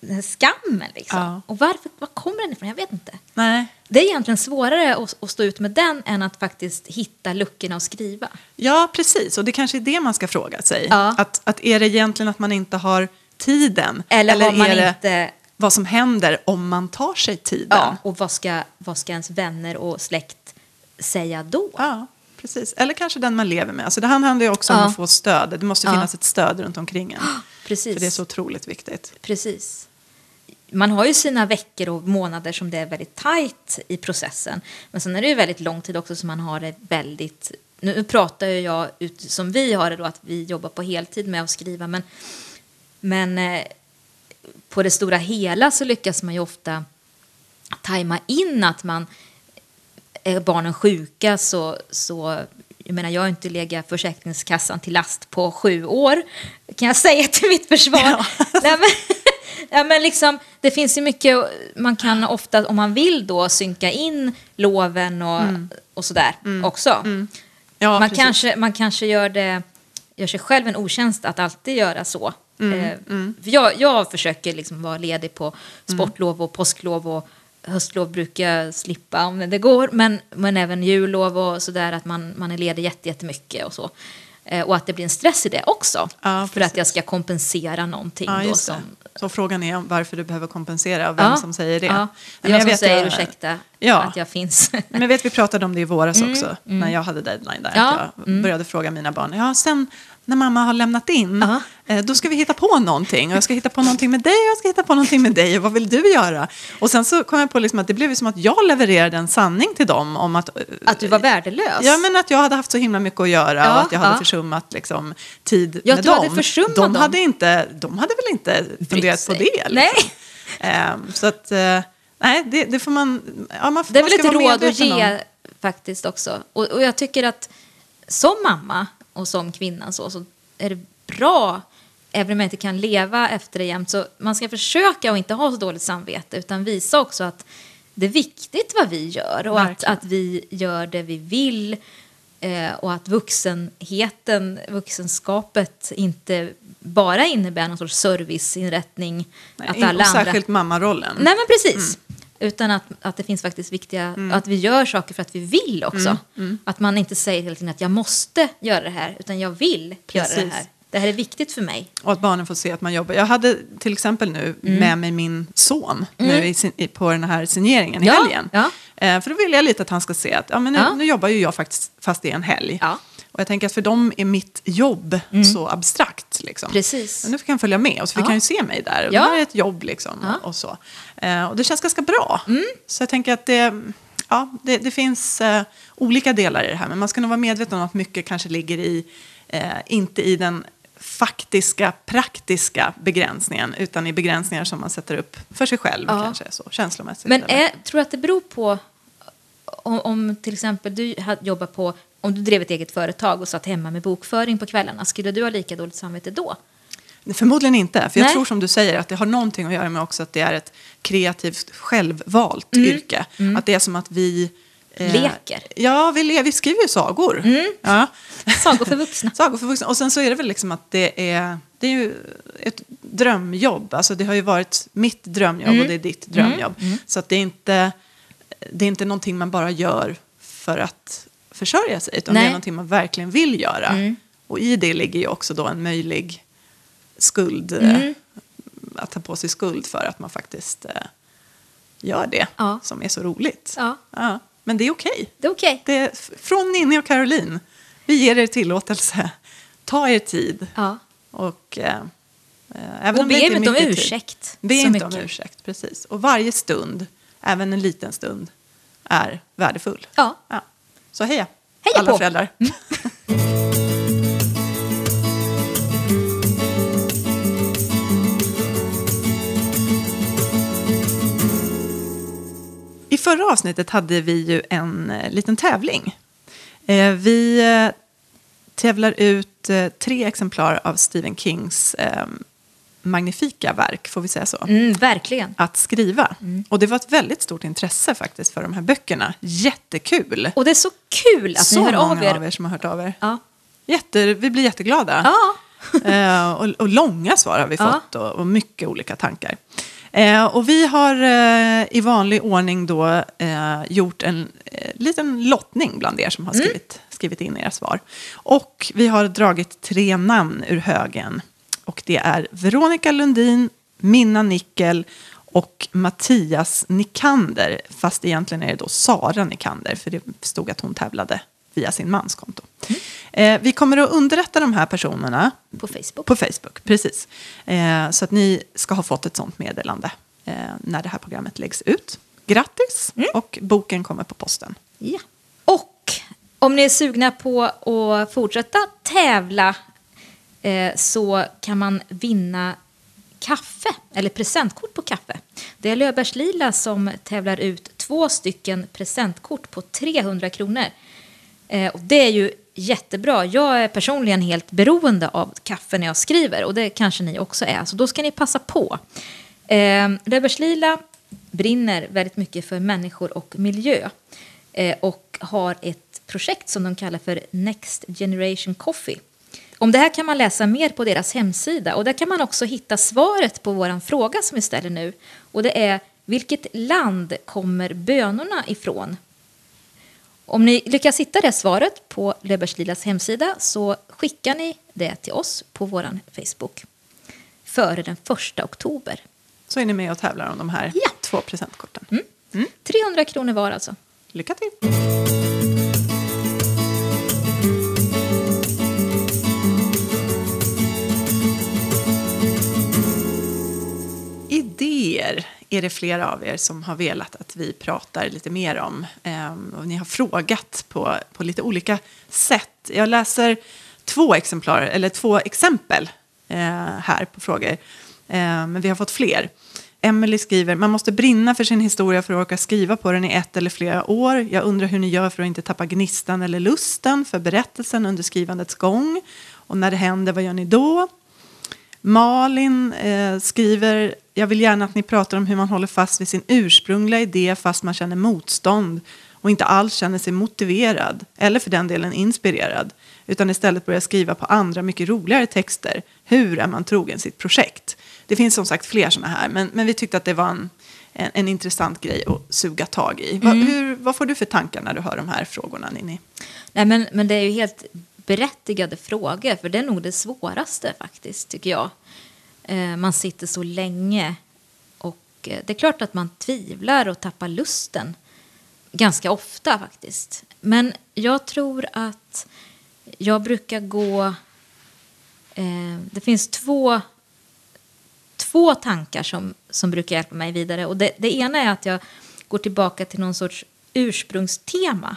den här skammen. Liksom. Ja. Och varför, var kommer den ifrån? Jag vet inte. Nej. Det är egentligen svårare att, att stå ut med den än att faktiskt hitta luckorna och skriva. Ja, precis. Och det kanske är det man ska fråga sig. Ja. Att, att är det egentligen att man inte har tiden? Eller, har man är det inte... vad som händer om man tar sig tiden? Ja, och vad ska, vad ska ens vänner och släkt säga då? Ja, precis. Eller kanske den man lever med. Alltså det här handlar ju också om Ja. att få stöd. Det måste finnas ett stöd runt omkring en. <gasps> Precis. För det är så otroligt viktigt. Precis. Man har ju sina veckor och månader som det är väldigt tajt i processen. Men sen är det ju väldigt lång tid också som man har det väldigt... Nu pratar ju jag ut som vi har det då, att vi jobbar på heltid med att skriva. Men, men eh, på det stora hela så lyckas man ju ofta tajma in att man är barnen sjuka så, så jag menar jag har inte legat Försäkringskassan till last på sju år kan jag säga till mitt försvar. Ja. Nej, men, ja, men liksom, det finns ju mycket man kan ofta om man vill då synka in loven och, och sådär också. Ja, man, precis. kanske, man kanske gör, det, gör sig själv en otjänst att alltid göra så. Mm, Eh, För jag, jag försöker liksom vara ledig på sportlov och påsklov och höstlov brukar jag slippa om det går. Men, men även jullov och sådär att man, man är ledig jätte- jättemycket och så. Eh, och att det blir en stress i det också. Ja, för att jag ska kompensera någonting Ja, då som... Så frågan är varför du behöver kompensera och vem Ja, som säger det. Ja, Men är jag som vet säger jag- ursäkta Ja. att jag finns. <laughs> Men vet, vi pratade om det i våras också, när jag hade deadline där. Ja, Att jag började fråga mina barn, ja sen när mamma har lämnat in, Ja. eh, då ska vi hitta på någonting. Och jag ska hitta på någonting med dig och jag ska hitta på någonting med dig. Och vad vill du göra? Och sen så kom jag på liksom att det blev som att jag levererade en sanning till dem om att... eh, att du var värdelös. Ja, men att jag hade haft så himla mycket att göra Ja, och att jag hade ja. försummat liksom, tid Ja, med du dem. hade försummat de, dem. hade inte, de hade väl inte funderat på det? Liksom. Nej. Ehm, så att, eh, nej, det, det får man... Ja, man Det är man väl ett råd att ge om. faktiskt också. Och, och jag tycker att som mamma och som kvinna så, så är det bra, även om jag inte kan leva efter det jämt, så man ska försöka att inte ha så dåligt samvete utan visa också att det är viktigt vad vi gör och att, att vi gör det vi vill eh, och att vuxenheten, vuxenskapet inte bara innebär någon sorts serviceinrättning. Nej, att alla och andra... särskilt mammarollen. Nej men precis. Utan att, att det finns faktiskt viktiga, att vi gör saker för att vi vill också. Att man inte säger hela tiden att jag måste göra det här, utan jag vill göra det Precis. här. Det här är viktigt för mig. Och att barnen får se att man jobbar. Jag hade till exempel nu Mm. med mig min son nu i, sin- i, på den här signeringen i Ja, helgen. ja. Eh, för då vill jag lite att han ska se att ja, men nu, Ja. nu jobbar ju jag faktiskt fast det är en helg. Ja. Och jag tänker att för dem är mitt jobb så abstrakt. Liksom. Mm. Precis. Men nu fick han följa med och så fick Ja. han ju se mig där. Och Ja. Det här är ett jobb liksom. Ja. Och, så. Eh, och det känns ganska bra. Mm. Så jag tänker att det, ja, det, det finns eh, olika delar i det här. Men man ska nog vara medveten om att mycket kanske ligger i, eh, inte i den faktiska, praktiska begränsningen utan i begränsningar som man sätter upp för sig själv Ja. kanske, så, känslomässigt. Men är, tror du att det beror på om, om till exempel du hade jobbat på, om du drev ett eget företag och satt hemma med bokföring på kvällarna, skulle du ha lika dåligt samvete då? Förmodligen inte, för jag Nej. tror som du säger att det har någonting att göra med också att det är ett kreativt självvalt Mm. yrke. Att det är som att vi... eh, Leker. Ja, vi, le- vi skriver ju sagor. Mm. Ja. Sagor för vuxna. <laughs> sagor för vuxna. Och sen så är det väl liksom att det är, det är ju ett drömjobb. Alltså det har ju varit mitt drömjobb Mm. och det är ditt drömjobb. Så att det är, inte, det är inte någonting man bara gör för att försörja sig. Utan det Nej. är någonting man verkligen vill göra. Mm. Och i det ligger ju också då en möjlig skuld. Mm. eh, Att ta på sig skuld för att man faktiskt eh, gör det Ja. som är så roligt. Ja. Men det är okej. Det är okej. Det är f- från Ninni och Caroline. Vi ger er tillåtelse. Ta er tid. Ja. Och, eh, eh, även Och det be är inte om mycket tid. ursäkt Be inte om mycket. ursäkt, precis. Och varje stund, även en liten stund, är värdefull. Ja. Så heja, Heja alla på. föräldrar. <laughs> förra avsnittet hade vi ju en eh, liten tävling. Eh, vi eh, tävlar ut tre exemplar av Stephen Kings eh, magnifika verk, får vi säga så? Mm, verkligen. Att skriva. Och det var ett väldigt stort intresse faktiskt för de här böckerna. Jättekul! Och det är så kul att så ni hör många av er. av er som har hört av er. Ja. Jätte, vi blir jätteglada. ja. <laughs> Eh, och, och långa svar har vi Ja. fått och, och mycket olika tankar. Eh, och vi har eh, i vanlig ordning då eh, gjort en eh, liten lottning bland er som har skrivit, skrivit in era svar. Och vi har dragit tre namn ur högen. Och det är Veronica Lundin, Minna Nickel och Mattias Nikander. Fast egentligen är det då Sara Nikander, för det stod att hon tävlade via sin mans konto. Eh, vi kommer att underrätta de här personerna På Facebook. på Facebook, precis. Eh, så att ni ska ha fått ett sånt meddelande eh, när det här programmet läggs ut. Grattis! Och boken kommer på posten. Ja. Och om ni är sugna på att fortsätta tävla eh, så kan man vinna kaffe, eller presentkort på kaffe. Det är Löfbergs Lila som tävlar ut två stycken presentkort på 300 kronor. Eh, och det är ju jättebra. Jag är personligen helt beroende av kaffe när jag skriver och det kanske ni också är, så då ska ni passa på. Eh, Löfbergs Lila brinner väldigt mycket för människor och miljö eh, och har ett projekt som de kallar för Next Generation Coffee. Om det här kan man läsa mer på deras hemsida och där kan man också hitta svaret på vår fråga som vi ställer nu. Och det är vilket land kommer bönorna ifrån? Om ni lyckas hitta det svaret på Löfbergs Lilas hemsida så skickar ni det till oss på vår Facebook före den första oktober. Så är ni med och tävlar om de här Ja. två presentkorten. 300 kronor var alltså. Lycka till! Idéer är det flera av er som har velat att vi pratar lite mer om. Ehm, och ni har frågat på, på lite olika sätt. Jag läser två exemplar, eller två exempel eh, här på frågor. Eh, men vi har fått fler. Emily skriver, man måste brinna för sin historia för att orka skriva på den i ett eller flera år. Jag undrar hur ni gör för att inte tappa gnistan eller lusten för berättelsen under skrivandets gång. Och när det händer, vad gör ni då? Malin eh, skriver, jag vill gärna att ni pratar om hur man håller fast vid sin ursprungliga idé fast man känner motstånd och inte alls känner sig motiverad, eller för den delen inspirerad, utan istället börjar skriva på andra mycket roligare texter. Hur är man trogen sitt projekt? Det finns som sagt fler sådana här, men, men vi tyckte att det var en, en, en intressant grej att suga tag i. Va, hur, vad får du för tankar när du hör de här frågorna, Ninni? Nej, men, men det är ju helt berättigade frågor, för det är nog det svåraste faktiskt, tycker jag. Eh, man sitter så länge och eh, det är klart att man tvivlar och tappar lusten ganska ofta faktiskt. Men jag tror att jag brukar gå... Eh, det finns två, två tankar som, som brukar hjälpa mig vidare. Och det, det ena är att jag går tillbaka till någon sorts ursprungstema.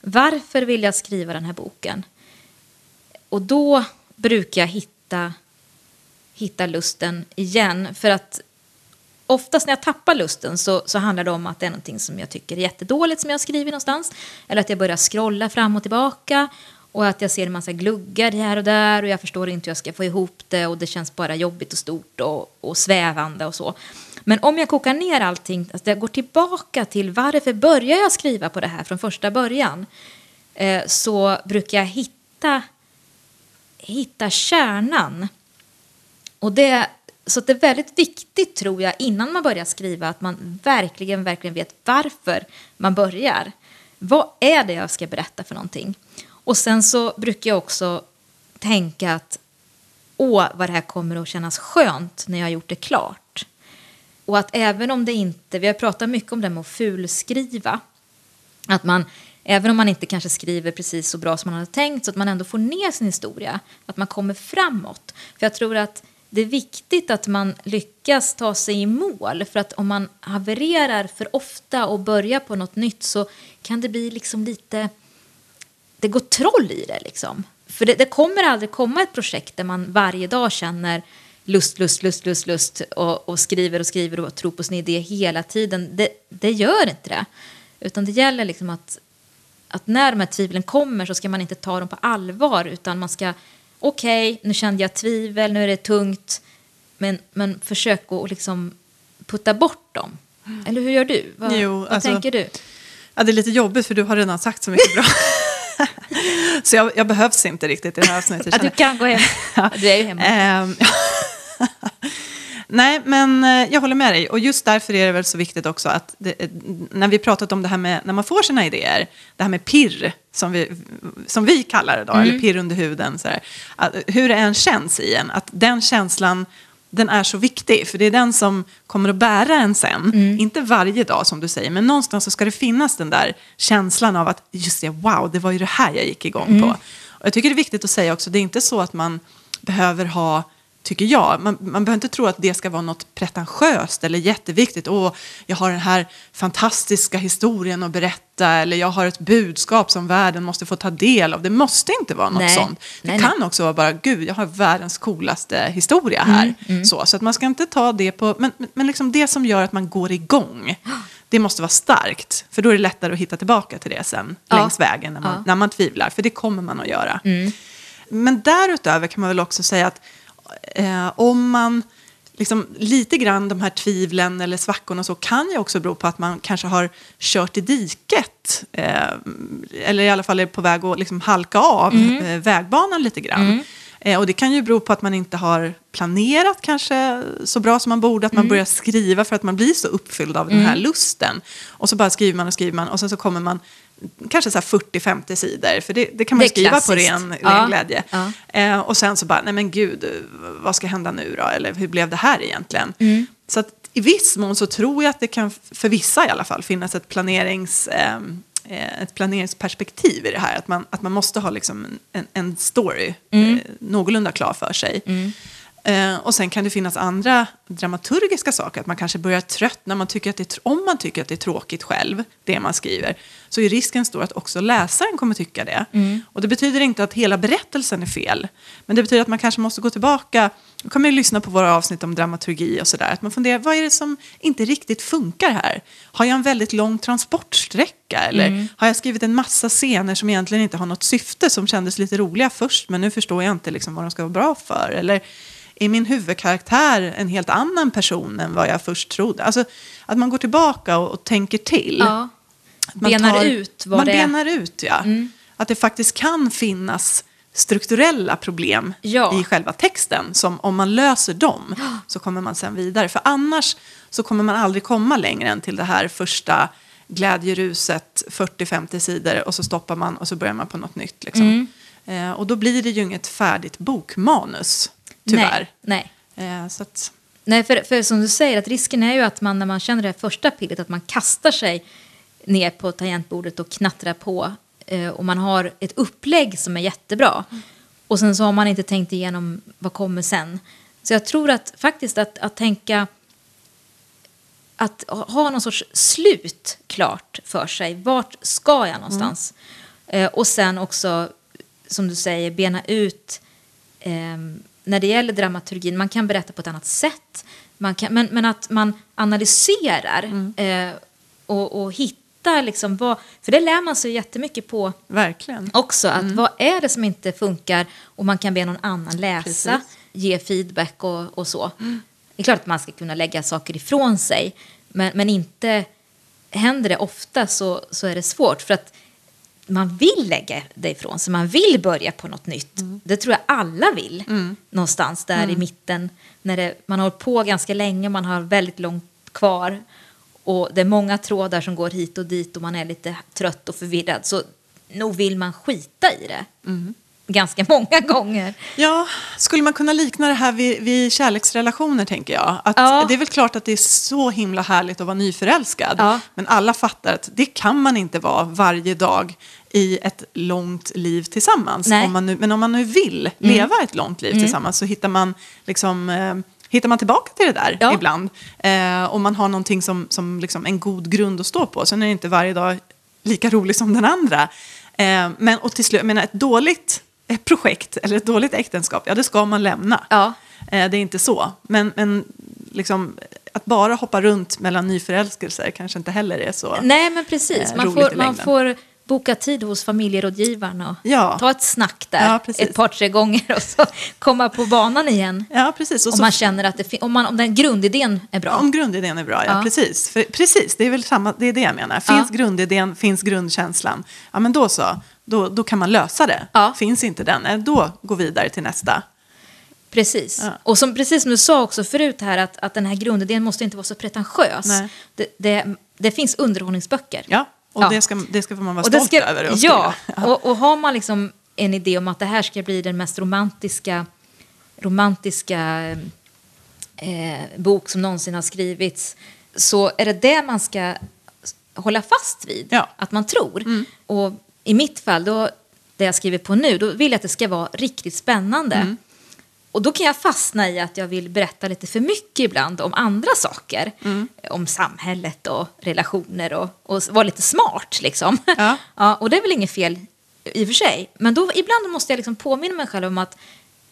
Varför vill jag skriva den här boken? Och då brukar jag hitta, hitta lusten igen. För att oftast när jag tappar lusten så, så handlar det om att det är någonting som jag tycker är jättedåligt som jag har skrivit någonstans. Eller att jag börjar scrolla fram och tillbaka. Och att jag ser en massa gluggar här och där och jag förstår inte hur jag ska få ihop det och det känns bara jobbigt och stort och, och svävande och så. Men om jag kokar ner allting, alltså jag går tillbaka till varför börjar jag skriva på det här från första början, eh, så brukar jag hitta, hitta kärnan. Och det, så att det är väldigt viktigt, tror jag, innan man börjar skriva, att man verkligen, verkligen vet varför man börjar. Vad är det jag ska berätta för någonting? Och sen så brukar jag också tänka att åh, vad det här kommer att kännas skönt när jag har gjort det klart. Och att även om det inte, vi har pratat mycket om det med att fulskriva, att man, även om man inte kanske skriver precis så bra som man hade tänkt, så att man ändå får ner sin historia, att man kommer framåt. För jag tror att det är viktigt att man lyckas ta sig i mål, för att om man havererar för ofta och börjar på något nytt så kan det bli liksom lite, det går troll i det liksom. För det, det kommer aldrig komma ett projekt där man varje dag känner lust, lust, lust, lust, lust och, och skriver och skriver och tror på sin idé hela tiden. Det, det gör inte det. Utan det gäller liksom att, att när de här tvivlen kommer så ska man inte ta dem på allvar utan man ska, okej, okay, nu kände jag tvivel, nu är det tungt, men, men försök att liksom putta bort dem. Eller hur gör du? Vad, jo, vad alltså, tänker du? Ja, det är lite jobbigt för du har redan sagt så mycket bra. <laughs> så jag, jag, behövs inte riktigt i det här avsnittet. Du kan gå hem. <laughs> Du är ju hemma. <laughs> Nej, men eh, jag håller med dig. Och just därför är det väl så viktigt också att det, eh, när vi pratat om det här med när man får sina idéer, det här med pirr, som vi, som vi kallar det då, mm. eller pirr under huden, så här, att, hur det än känns i en, att den känslan den är så viktig, för det är den som kommer att bära en sen. Mm. Inte varje dag som du säger, men någonstans så ska det finnas den där känslan av att just det, wow, det var ju det här jag gick igång mm. på. Och jag tycker det är viktigt att säga också, det är inte så att man behöver ha tycker jag. Man, man behöver inte tro att det ska vara något pretentiöst eller jätteviktigt. Åh, jag har den här fantastiska historien att berätta eller jag har ett budskap som världen måste få ta del av. Det måste inte vara något nej. sånt. Det nej, kan nej. också vara bara, gud, jag har världens coolaste historia här. Mm, mm. Så, så att man ska inte ta det på, men, men liksom det som gör att man går igång. Det måste vara starkt, för då är det lättare att hitta tillbaka till det sen ja. längs vägen när man, ja. när man tvivlar, för det kommer man att göra. Mm. Men därutöver kan man väl också säga att eh, om man liksom, lite grann de här tvivlen eller svackorna så kan ju också bero på att man kanske har kört i diket. Eh, eller i alla fall är på väg att liksom halka av mm. eh, vägbanan lite grann. Mm. Eh, och det kan ju bero på att man inte har planerat kanske så bra som man borde, att man mm. börjar skriva för att man blir så uppfylld av den här mm. lusten. Och så bara skriver man och skriver man och sen så kommer man kanske 40-50 sidor, för det, det kan man det skriva klassiskt. på ren, ja. ren glädje. Ja. Eh, och sen så bara, nej men gud, vad ska hända nu då? Eller hur blev det här egentligen? Mm. Så att i viss mån så tror jag att det kan, för vissa i alla fall, finnas ett, planerings, ehm, eh, ett planeringsperspektiv i det här. Att man, att man måste ha liksom en, en story mm. eh, någorlunda klar för sig. Mm. Eh, och sen kan det finnas andra dramaturgiska saker, att man kanske börjar tröttna, man tycker att det, om man tycker att det är tråkigt själv, det man skriver, så är risken stor att också läsaren kommer tycka det. Mm. Och det betyder inte att hela berättelsen är fel, men det betyder att man kanske måste gå tillbaka, då kan man ju lyssna på våra avsnitt om dramaturgi och sådär, att man funderar, vad är det som inte riktigt funkar här? Har jag en väldigt lång transportsträcka? Eller mm. har jag skrivit en massa scener som egentligen inte har något syfte, som kändes lite roliga först, men nu förstår jag inte liksom vad de ska vara bra för? Eller är min huvudkaraktär en helt annan person än vad jag först trodde? Alltså att man går tillbaka och, och tänker till. Ja. Man benar tar, ut vad man det är. Man benar ut, ja. Mm. Att det faktiskt kan finnas strukturella problem ja. i själva texten. Som om man löser dem så kommer man sen vidare. För annars så kommer man aldrig komma längre än till det här första glädjeruset, 40-50 sidor och så stoppar man och så börjar man på något nytt. Liksom. Mm. Eh, och då blir det ju inget färdigt bokmanus tyvärr. Nej. nej. Eh, så att... nej för, för som du säger, att risken är ju att man när man känner det första pillet, att man kastar sig ner på tangentbordet och knattrar på. Eh, och man har ett upplägg som är jättebra. Mm. Och sen så har man inte tänkt igenom vad kommer sen. Så jag tror att faktiskt att, att tänka att ha någon sorts slut klart för sig. Vart ska jag någonstans? Mm. Eh, och sen också, som du säger, bena ut eh, när det gäller dramaturgin, man kan berätta på ett annat sätt, man kan, men, men att man analyserar mm. eh, och, och hittar liksom vad, för det lär man sig jättemycket på Verkligen. också, att mm. vad är det som inte funkar och man kan be någon annan läsa, Precis. ge feedback och, och så. Mm. Det är klart att man ska kunna lägga saker ifrån sig, men, men inte händer det ofta så, så är det svårt. För att man vill lägga det ifrån sig, man vill börja på något nytt. Mm. Det tror jag alla vill, mm. någonstans där mm. i mitten. När det, man har hållit på ganska länge, man har väldigt långt kvar och det är många trådar som går hit och dit och man är lite trött och förvirrad. Så nog vill man skita i det. Mm ganska <laughs> många gånger. Ja, skulle man kunna likna det här vid, vid kärleksrelationer tänker jag? Att ja. Det är väl klart att det är så himla härligt att vara nyförälskad. Ja. Men alla fattar att det kan man inte vara varje dag i ett långt liv tillsammans. Om man nu, men om man nu vill mm. leva ett långt liv mm. tillsammans så hittar man liksom eh, hittar man tillbaka till det där ja. ibland. Eh, och man har någonting som, som liksom en god grund att stå på. Sen är det inte varje dag lika rolig som den andra. Eh, men och till slut, jag menar, ett dåligt projekt eller ett dåligt äktenskap, ja det ska man lämna. Ja. Eh, det är inte så. Men, men liksom, att bara hoppa runt mellan nyförälskelser kanske inte heller är så. Nej, men precis. eh, Man får, man får boka tid hos familjerådgivaren och Ja. ta ett snack där Ja, ett par, tre gånger och så komma på banan igen. Ja, precis. Och Om så- man känner att det om, man, om den grundidén är bra. Om grundidén är bra, ja. Ja. Precis. För, precis, det är väl samma, det är det jag menar. Finns grundidén, finns grundkänslan, ja men då så, då, då kan man lösa det. Ja. Finns inte den, eh, då gå vidare till nästa. Precis. Ja. Och som, precis som du sa också förut här att, att den här grundidén måste inte vara så pretentiös. Det, det, det finns underhållningsböcker. Ja, och Ja. Det, ska, det ska man vara Och stolt ska, över. att ja, och, och har man liksom en idé om att det här ska bli den mest romantiska, romantiska eh, bok som någonsin har skrivits så är det det man ska hålla fast vid, Ja. att man tror. Och i mitt fall, då, det jag skriver på nu, då vill jag att det ska vara riktigt spännande. Och då kan jag fastna i att jag vill berätta lite för mycket ibland om andra saker. Om samhället och relationer och, och vara lite smart liksom. Ja. <laughs> ja, och det är väl inget fel i och för sig. Men då, ibland måste jag liksom påminna mig själv om att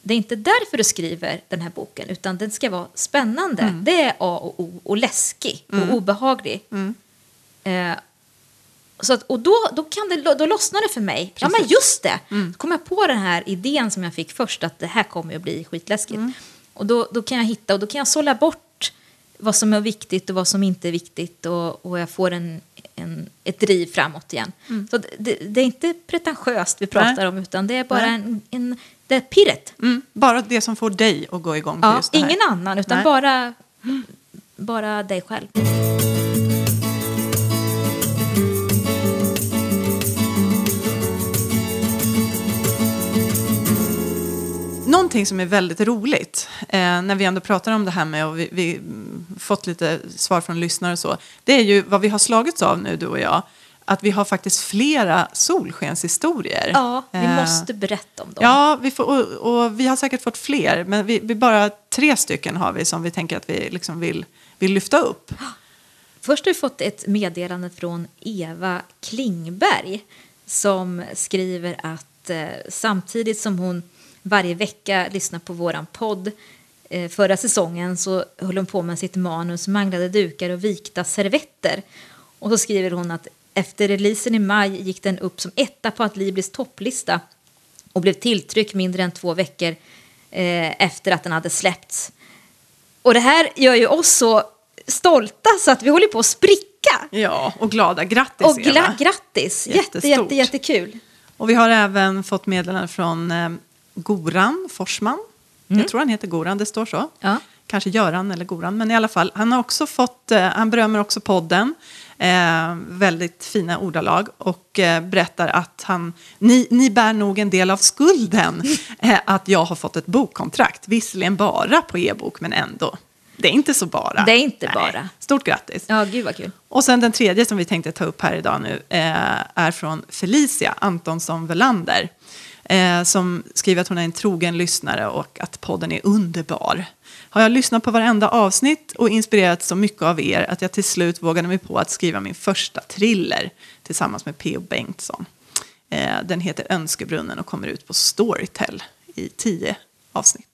det är inte därför du skriver den här boken, utan den ska vara spännande. Det är A och O, och läskig och obehaglig. Eh, så att, och då, då, kan det, då lossnar det för mig. Ja, men just det! Då kom jag på den här idén som jag fick först, att det här kommer att bli skitläskigt. Och då, då kan jag hitta, och då kan jag sålla bort vad som är viktigt och vad som inte är viktigt och, och jag får en, en, ett driv framåt igen. Så det, det, det är inte pretentiöst vi pratar Nej. om, utan det är bara Nej. en, en, det är pirret. Mm, bara det som får dig att gå igång på Ja, just det här. ingen annan, utan Nej. bara, bara dig själv. Någonting som är väldigt roligt, eh, när vi ändå pratar om det här med och vi, vi mm, fått lite svar från lyssnare och så, det är ju vad vi har slagits av nu, du och jag, att vi har faktiskt flera solskenshistorier. Ja, vi Eh, måste berätta om dem. Ja, vi får, och, och vi har säkert fått fler, men vi, vi bara tre stycken har vi som vi tänker att vi liksom vill, vill lyfta upp. Först har vi fått ett meddelande från Eva Klingberg som skriver att eh, samtidigt som hon varje vecka lyssnar på våran podd eh, förra säsongen så höll hon på med sitt manus Manglade dukar och vikta servetter. Och så skriver hon att efter releasen i maj gick den upp som etta på Adlibris topplista och blev tilltryck mindre än två veckor eh, efter att den hade släppts. Och det här gör ju oss så stolta så att vi håller på att spricka. Ja, och glada. Grattis, Och Eva. gla- grattis! Jätte, jätte, jättekul. Och vi har även fått meddelande från eh, Goran Forsman. Jag tror han heter Goran, det står så. Mm. Ja. Kanske Göran eller Goran, men i alla fall. Han har också fått, eh, han berömmer också podden. Eh, väldigt fina ordalag och eh, berättar att han, ni, ni bär nog en del av skulden <laughs> eh, att jag har fått ett bokkontrakt. Visserligen bara på e-bok, men ändå. Det är inte så bara. Det är inte bara. Stort grattis. Ja, gud vad kul. Och sen den tredje som vi tänkte ta upp här idag nu eh, är från Felicia Antonsson Velander. Eh, som skriver att hon är en trogen lyssnare och att podden är underbar. Har jag lyssnat på varenda avsnitt och inspirerats så mycket av er att jag till slut vågade mig på att skriva min första thriller tillsammans med P.O. Bengtsson. Eh, den heter Önskebrunnen och kommer ut på Storytel i tio avsnitt.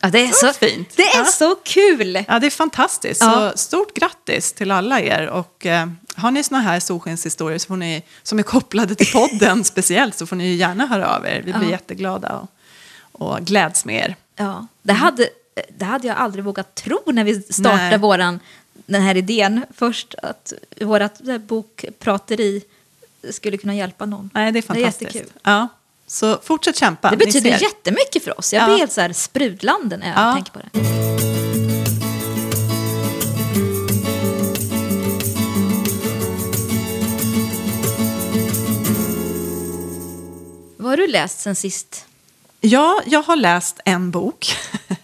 Ja, det är Så så, fint. Det är Ja. så kul! Ja, det är fantastiskt. Ja. Så stort grattis till alla er. Och eh, har ni såna här solskenshistorier så får ni, som är kopplade till podden <laughs> speciellt så får ni gärna höra av er. Vi blir Ja. jätteglada och, och gläds med er. Ja, det, hade, det hade jag aldrig vågat tro när vi startade Nej. våran, den här idén först. Att vårt det bokprateri skulle kunna hjälpa någon. Nej, det är fantastiskt. jättekul. ja. Så fortsätt kämpa. Det betyder jättemycket för oss. Jag Ja. blir helt så här sprudlande när jag Ja. tänker på det. Vad har du läst sen sist? Ja, jag har läst en bok. <laughs>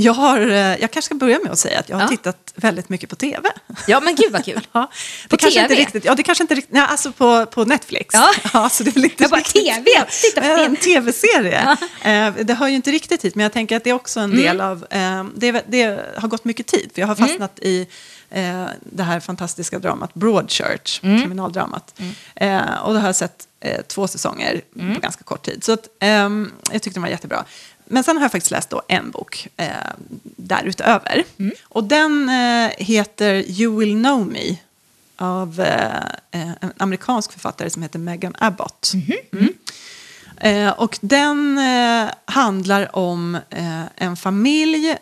Jag, har, eh, jag kanske ska börja med att säga att jag har Ja. tittat väldigt mycket på tv. Ja, men gud vad kul. <laughs> Ja, det På kanske Inte TV? riktigt, ja, det kanske inte riktigt, nej, alltså på, på Netflix. Ja. <laughs> så det är väl inte Jag bara, riktigt TV? Titta på TV. En tv-serie. Eh, det hör ju inte riktigt hit, men jag tänker att det är också en Mm. del av, eh, det, det har gått mycket tid, för jag har fastnat i eh, det här fantastiska dramat Broadchurch, Mm. kriminaldramat. Eh, och det har jag sett två säsonger Mm. på ganska kort tid. Så att, ehm, jag tyckte den var jättebra. Men sen har jag faktiskt läst då en bok eh, därutöver. Och den eh, heter You will know me av eh, eh, en amerikansk författare som heter Megan Abbott. Mm. Eh, och den eh, handlar om en familj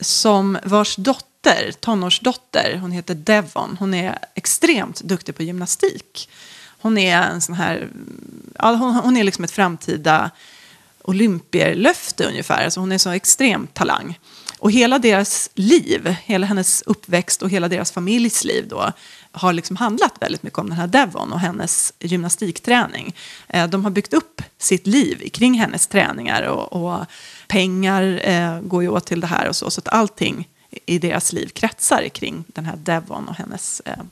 som vars dotter, tonårsdotter, hon heter Devon, hon är extremt duktig på gymnastik. Hon är en sån här, ja, hon, hon är liksom ett framtida olympierlöfte ungefär. Alltså hon är så extrem talang. Och hela deras liv, hela hennes uppväxt och hela deras familjs liv då, har liksom handlat väldigt mycket om den här Devon och hennes gymnastikträning. Eh, de har byggt upp sitt liv kring hennes träningar och, och pengar eh, går ju åt till det här och så. Så att allting i deras liv kretsar kring den här Devon och hennes eh,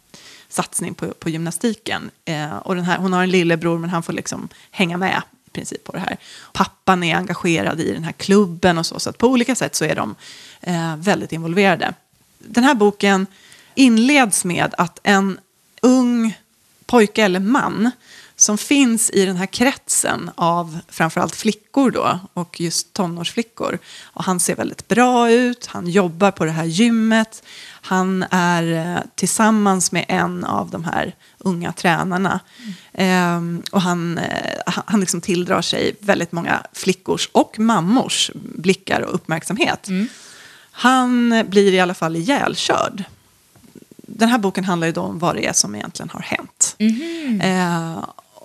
satsning på, på gymnastiken. Eh, och den här, hon har en lillebror men han får liksom hänga med princip på det här. Pappan är engagerad i den här klubben och så. Så att på olika sätt så är de eh, väldigt involverade. Den här boken inleds med att en ung pojke eller man som finns i den här kretsen av framförallt flickor då, och just tonårsflickor. Och han ser väldigt bra ut, han jobbar på det här gymmet, han är eh, tillsammans med en av de här unga tränarna. Mm. Eh, och han, eh, han liksom tilldrar sig väldigt många flickors och mammors blickar och uppmärksamhet. Mm. Han blir i alla fall ihjälkörd den här boken handlar ju då om vad det är som egentligen har hänt. Mm. Eh,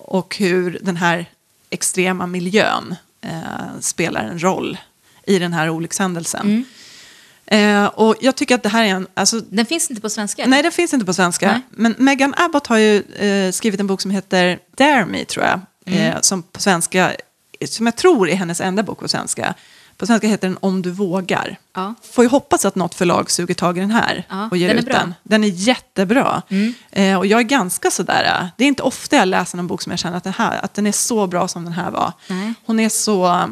och hur den här extrema miljön eh, spelar en roll i den här olyckshändelsen. Mm. Eh, och jag tycker att det här är en... Alltså, den finns inte på svenska? Nej, den finns inte på svenska. Nej. Men Megan Abbott har ju eh, skrivit en bok som heter Dare Me, tror jag. Mm. Eh, som på svenska, som jag tror är hennes enda bok på svenska. På svenska heter den Om du vågar. Ja. Får ju hoppas att något förlag suger tag i den här ja, och ger den ut bra. den. Den är jättebra. Mm. Eh, och jag är ganska sådär, eh, det är inte ofta jag läser en bok som jag känner att den, här, att den är så bra som den här var. Nej. Hon är så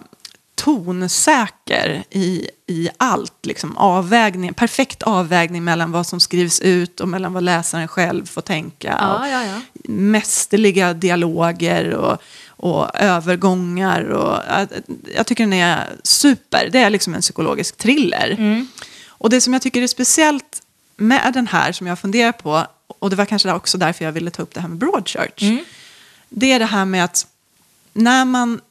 tonsäker i, i allt. Liksom avvägning, perfekt avvägning mellan vad som skrivs ut och mellan vad läsaren själv får tänka. Ja, ja, ja. Mästerliga dialoger och och övergångar. Och, jag tycker den är super. Det är liksom en psykologisk thriller. Mm. Och det som jag tycker är speciellt med den här, som jag funderar på, och det var kanske också därför jag ville ta upp det här med Broadchurch, mm. det är det här med att när man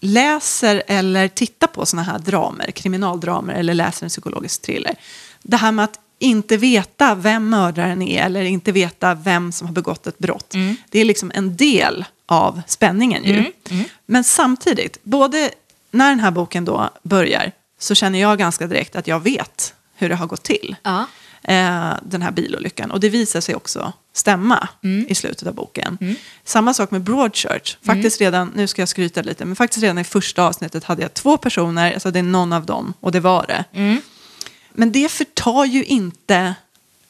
läser eller tittar på sådana här dramer, kriminaldramer eller läser en psykologisk thriller, det här med att inte veta vem mördaren är eller inte veta vem som har begått ett brott. Mm. Det är liksom en del av spänningen ju. Mm. Mm. Men samtidigt, både när den här boken då börjar så känner jag ganska direkt att jag vet hur det har gått till. Ja. Eh, den här bilolyckan. Och det visar sig också stämma mm. i slutet av boken. Mm. Samma sak med Broadchurch. Faktiskt mm. redan, nu ska jag skryta lite, men faktiskt redan i första avsnittet hade jag två personer, alltså det är någon av dem, och det var det. Mm. Men det förtar ju inte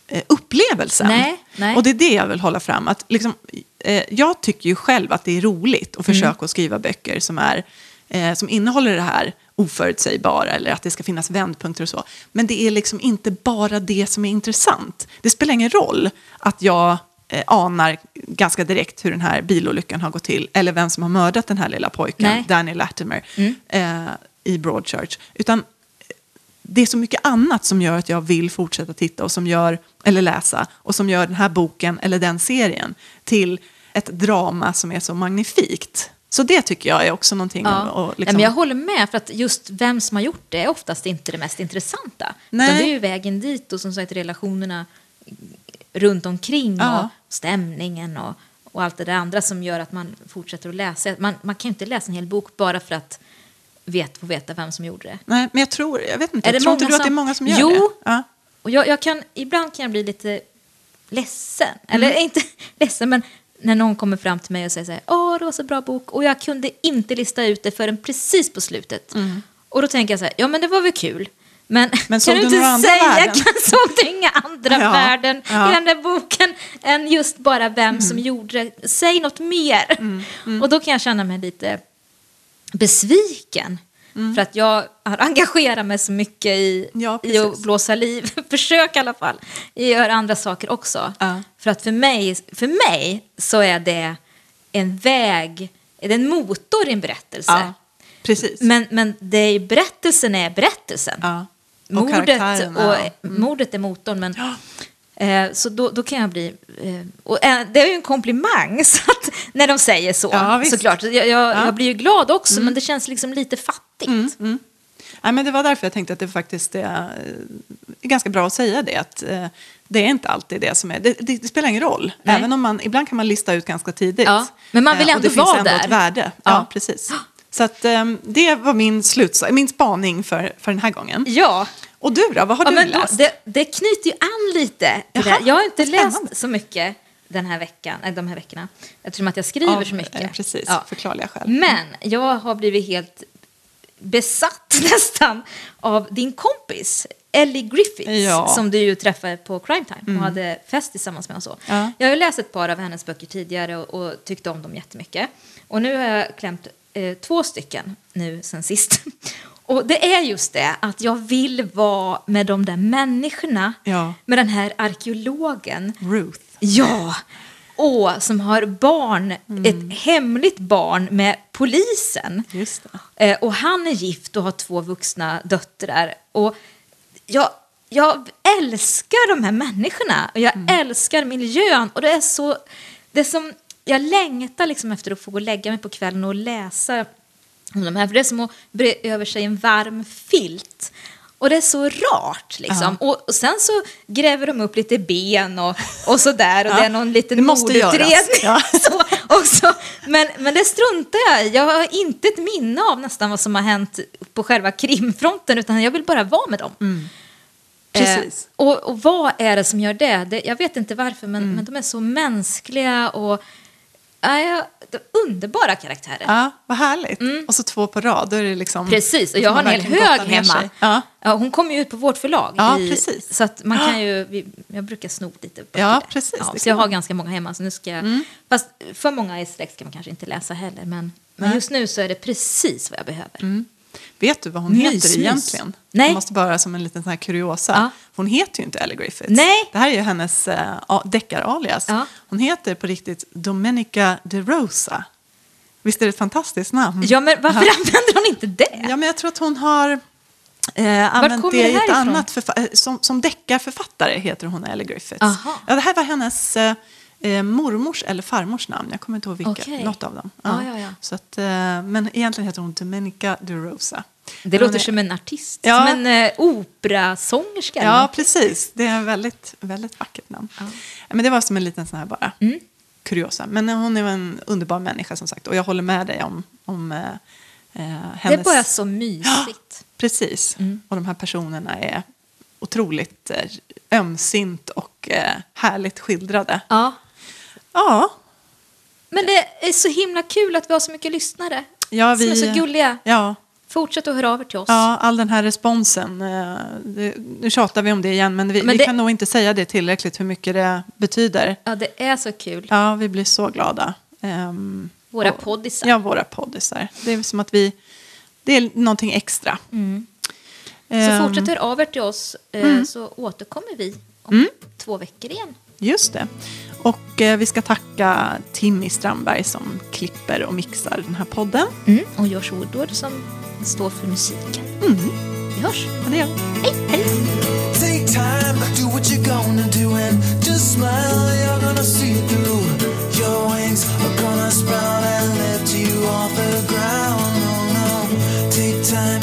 eh, upplevelsen. Nej, nej. Och det är det jag vill hålla fram. Att liksom, eh, jag tycker ju själv att det är roligt att försöka mm. skriva böcker som, är, eh, som innehåller det här oförutsägbara eller att det ska finnas vändpunkter och så. Men det är liksom inte bara det som är intressant. Det spelar ingen roll att jag eh, anar ganska direkt hur den här bilolyckan har gått till eller vem som har mördat den här lilla pojken, Nej. Danny Latimer, mm. eh, i Broadchurch. Utan det är så mycket annat som gör att jag vill fortsätta titta och som gör, eller läsa och som gör den här boken eller den serien till ett drama som är så magnifikt. Så det tycker jag är också någonting. Ja. Och, liksom... ja, men jag håller med, för att just vem som har gjort det är oftast inte det mest intressanta. Nej. det är ju vägen dit och som sagt relationerna runt omkring ja. och stämningen och, och allt det där andra som gör att man fortsätter att läsa. Man, man kan ju inte läsa en hel bok bara för att vet, få veta vem som gjorde det. Nej, men jag tror, jag vet inte, är det tror inte du som... att det är många som gör jo, det? Jo, ja. och jag, jag, kan, ibland kan jag bli lite ledsen. Mm. Eller inte <laughs> ledsen, men när någon kommer fram till mig och säger så här, åh, det var så bra bok, och jag kunde inte lista ut det förrän precis på slutet. Mm. Och då tänker jag så här, ja men det var väl kul. Men, <laughs> men kan du inte säga, kan, <laughs> såg du inga andra ja, värden ja. i den där boken än just bara vem mm. som gjorde det? Säg något mer. Mm, mm. Och då kan jag känna mig lite besviken. Mm. För att jag har engagerat mig så mycket i, ja, i att blåsa liv, <laughs> försök i alla fall, i att göra andra saker också. Ja. För att för mig, för mig så är det en väg, är det en motor i en berättelse. Ja. Precis. Men, men det är, berättelsen är berättelsen. Ja. Och mordet, och. Mm. mordet är motorn. Men, eh, så då, då kan jag bli... Eh, och, eh, det är ju en komplimang <laughs> så att, när de säger så, Ja, visst. såklart. Jag, jag, jag blir ju glad också, men det känns liksom lite fattigt. Mm, Nej, men det var därför jag tänkte att det faktiskt är, eh, är ganska bra att säga det. Att, eh, det är inte alltid det som är... Det, det, det spelar ingen roll. Nej. Även om man, ibland kan man lista ut ganska tidigt. Ja, men man vill Eh, ändå och det vara finns ändå där. ett värde. Ja, Ja. precis. Så att, eh, det var min, sluts, min spaning för, för den här gången. Ja. Och du då? Vad har ja du men läst? det, det knyter ju an lite. Jag har inte spännande. läst så mycket den här veckan, äh, de här veckorna. Eftersom att jag skriver Av, så mycket. eh, precis, Ja. förklarliga skäl. Men jag har blivit helt besatt <laughs> nästan av din kompis Ellie Griffiths Ja. Mm. som du ju träffade på Crime Time och hade fest tillsammans med och så. Ja. Jag har läst ett par av hennes böcker tidigare och, och tyckte om dem jättemycket. Och nu har jag klämt eh, två stycken nu sen sist. <laughs> Och det är just det att jag vill vara med de där människorna, Ja. med den här arkeologen. Ruth. Ja, och som har barn, ett hemligt barn med polisen. Just. Eh, och han är gift och har två vuxna döttrar. Och jag, jag älskar de här människorna och jag älskar miljön. Och det är så, det är som, jag längtar liksom efter att få gå och lägga mig på kvällen och läsa om de här. För det är som att bre över sig en varm filt. Och det är så rart liksom. Och, och sen så gräver de upp lite ben och, och sådär. Och <laughs> Ja, det är någon liten det måste mordutredning. Ja. <laughs> så, också. Men, men det struntar jag i. Jag har inte ett minne av nästan vad som har hänt på själva krimfronten. Utan jag vill bara vara med dem. Precis. Eh, och, och vad är det som gör det? det jag vet inte varför, men, Mm. men de är så mänskliga och ja, underbara karaktärer. Ja, vad härligt. Och så två på rad. Då är det liksom, Mm. Precis, och jag har en hel hög hemma. Ja. Ja, hon kommer ju ut på vårt förlag. Ja, i, precis. Så att man kan ju, vi, jag brukar sno lite böcker Ja, precis, Ja, så jag har ganska många hemma. Så nu ska jag, Fast för många i släkt ska man kanske inte läsa heller. Men, men just nu så är det precis vad jag behöver. Vet du vad hon Mys, heter egentligen? Nej. Jag måste bara som en liten sån här kuriosa. Ja. Hon heter ju inte Ellie Griffiths. Nej. Det här är ju hennes uh, deckar-alias. Ja. Hon heter på riktigt Domenica de Rosa. Visst är det ett fantastiskt namn? Ja, men varför använder hon inte det? Ja, men jag tror att hon har eh, använt det i ett annat eh, som, som deckarförfattare heter hon Ellie Griffiths. Aha. Ja, det här var hennes eh, eh, mormors eller farmors namn. Jag kommer inte ihåg vilka, Okej. något av dem. Ja, ja, ja. Så att, eh, men egentligen heter hon Domenica de Rosa. Det Men låter är- som en artist, Ja. som en eh, operasångerska. Ja, precis. Det är ett väldigt, väldigt vackert namn. Ja. Men det var som en liten sån här bara Mm. kuriosa. Men hon är en underbar människa som sagt. Och jag håller med dig om, om eh, eh, hennes... Det är bara så mysigt. Precis. Mm. Och de här personerna är otroligt eh, ömsint och eh, härligt skildrade. Ja. Ja, Men det är så himla kul att vi har så mycket lyssnare ja som är så gulliga. Ja, Fortsätt att höra av er till oss. ja, all den här responsen. Eh, det, nu tjatar vi om det igen, men vi, Men vi det- kan nog inte säga det tillräckligt hur mycket det betyder. Ja, det är så kul. Ja, vi blir så glada. Ehm, Våra och- poddisar. Ja, våra poddisar. Det är som att vi... Det är någonting extra. Mm. Så Ehm, fortsätt höra av er till oss eh, Mm. så återkommer vi om två veckor igen. Just det. Och eh, vi ska tacka Timmy Strandberg som klipper och mixar den här podden. Och Josh Woodward som står för musiken. Mm. Vi hörs. Och det gör. Hej, hej! Take time, do what you're gonna do, and just smile. You're gonna see through. Your wings are gonna sprout and lift you off the ground. No, no. Take time,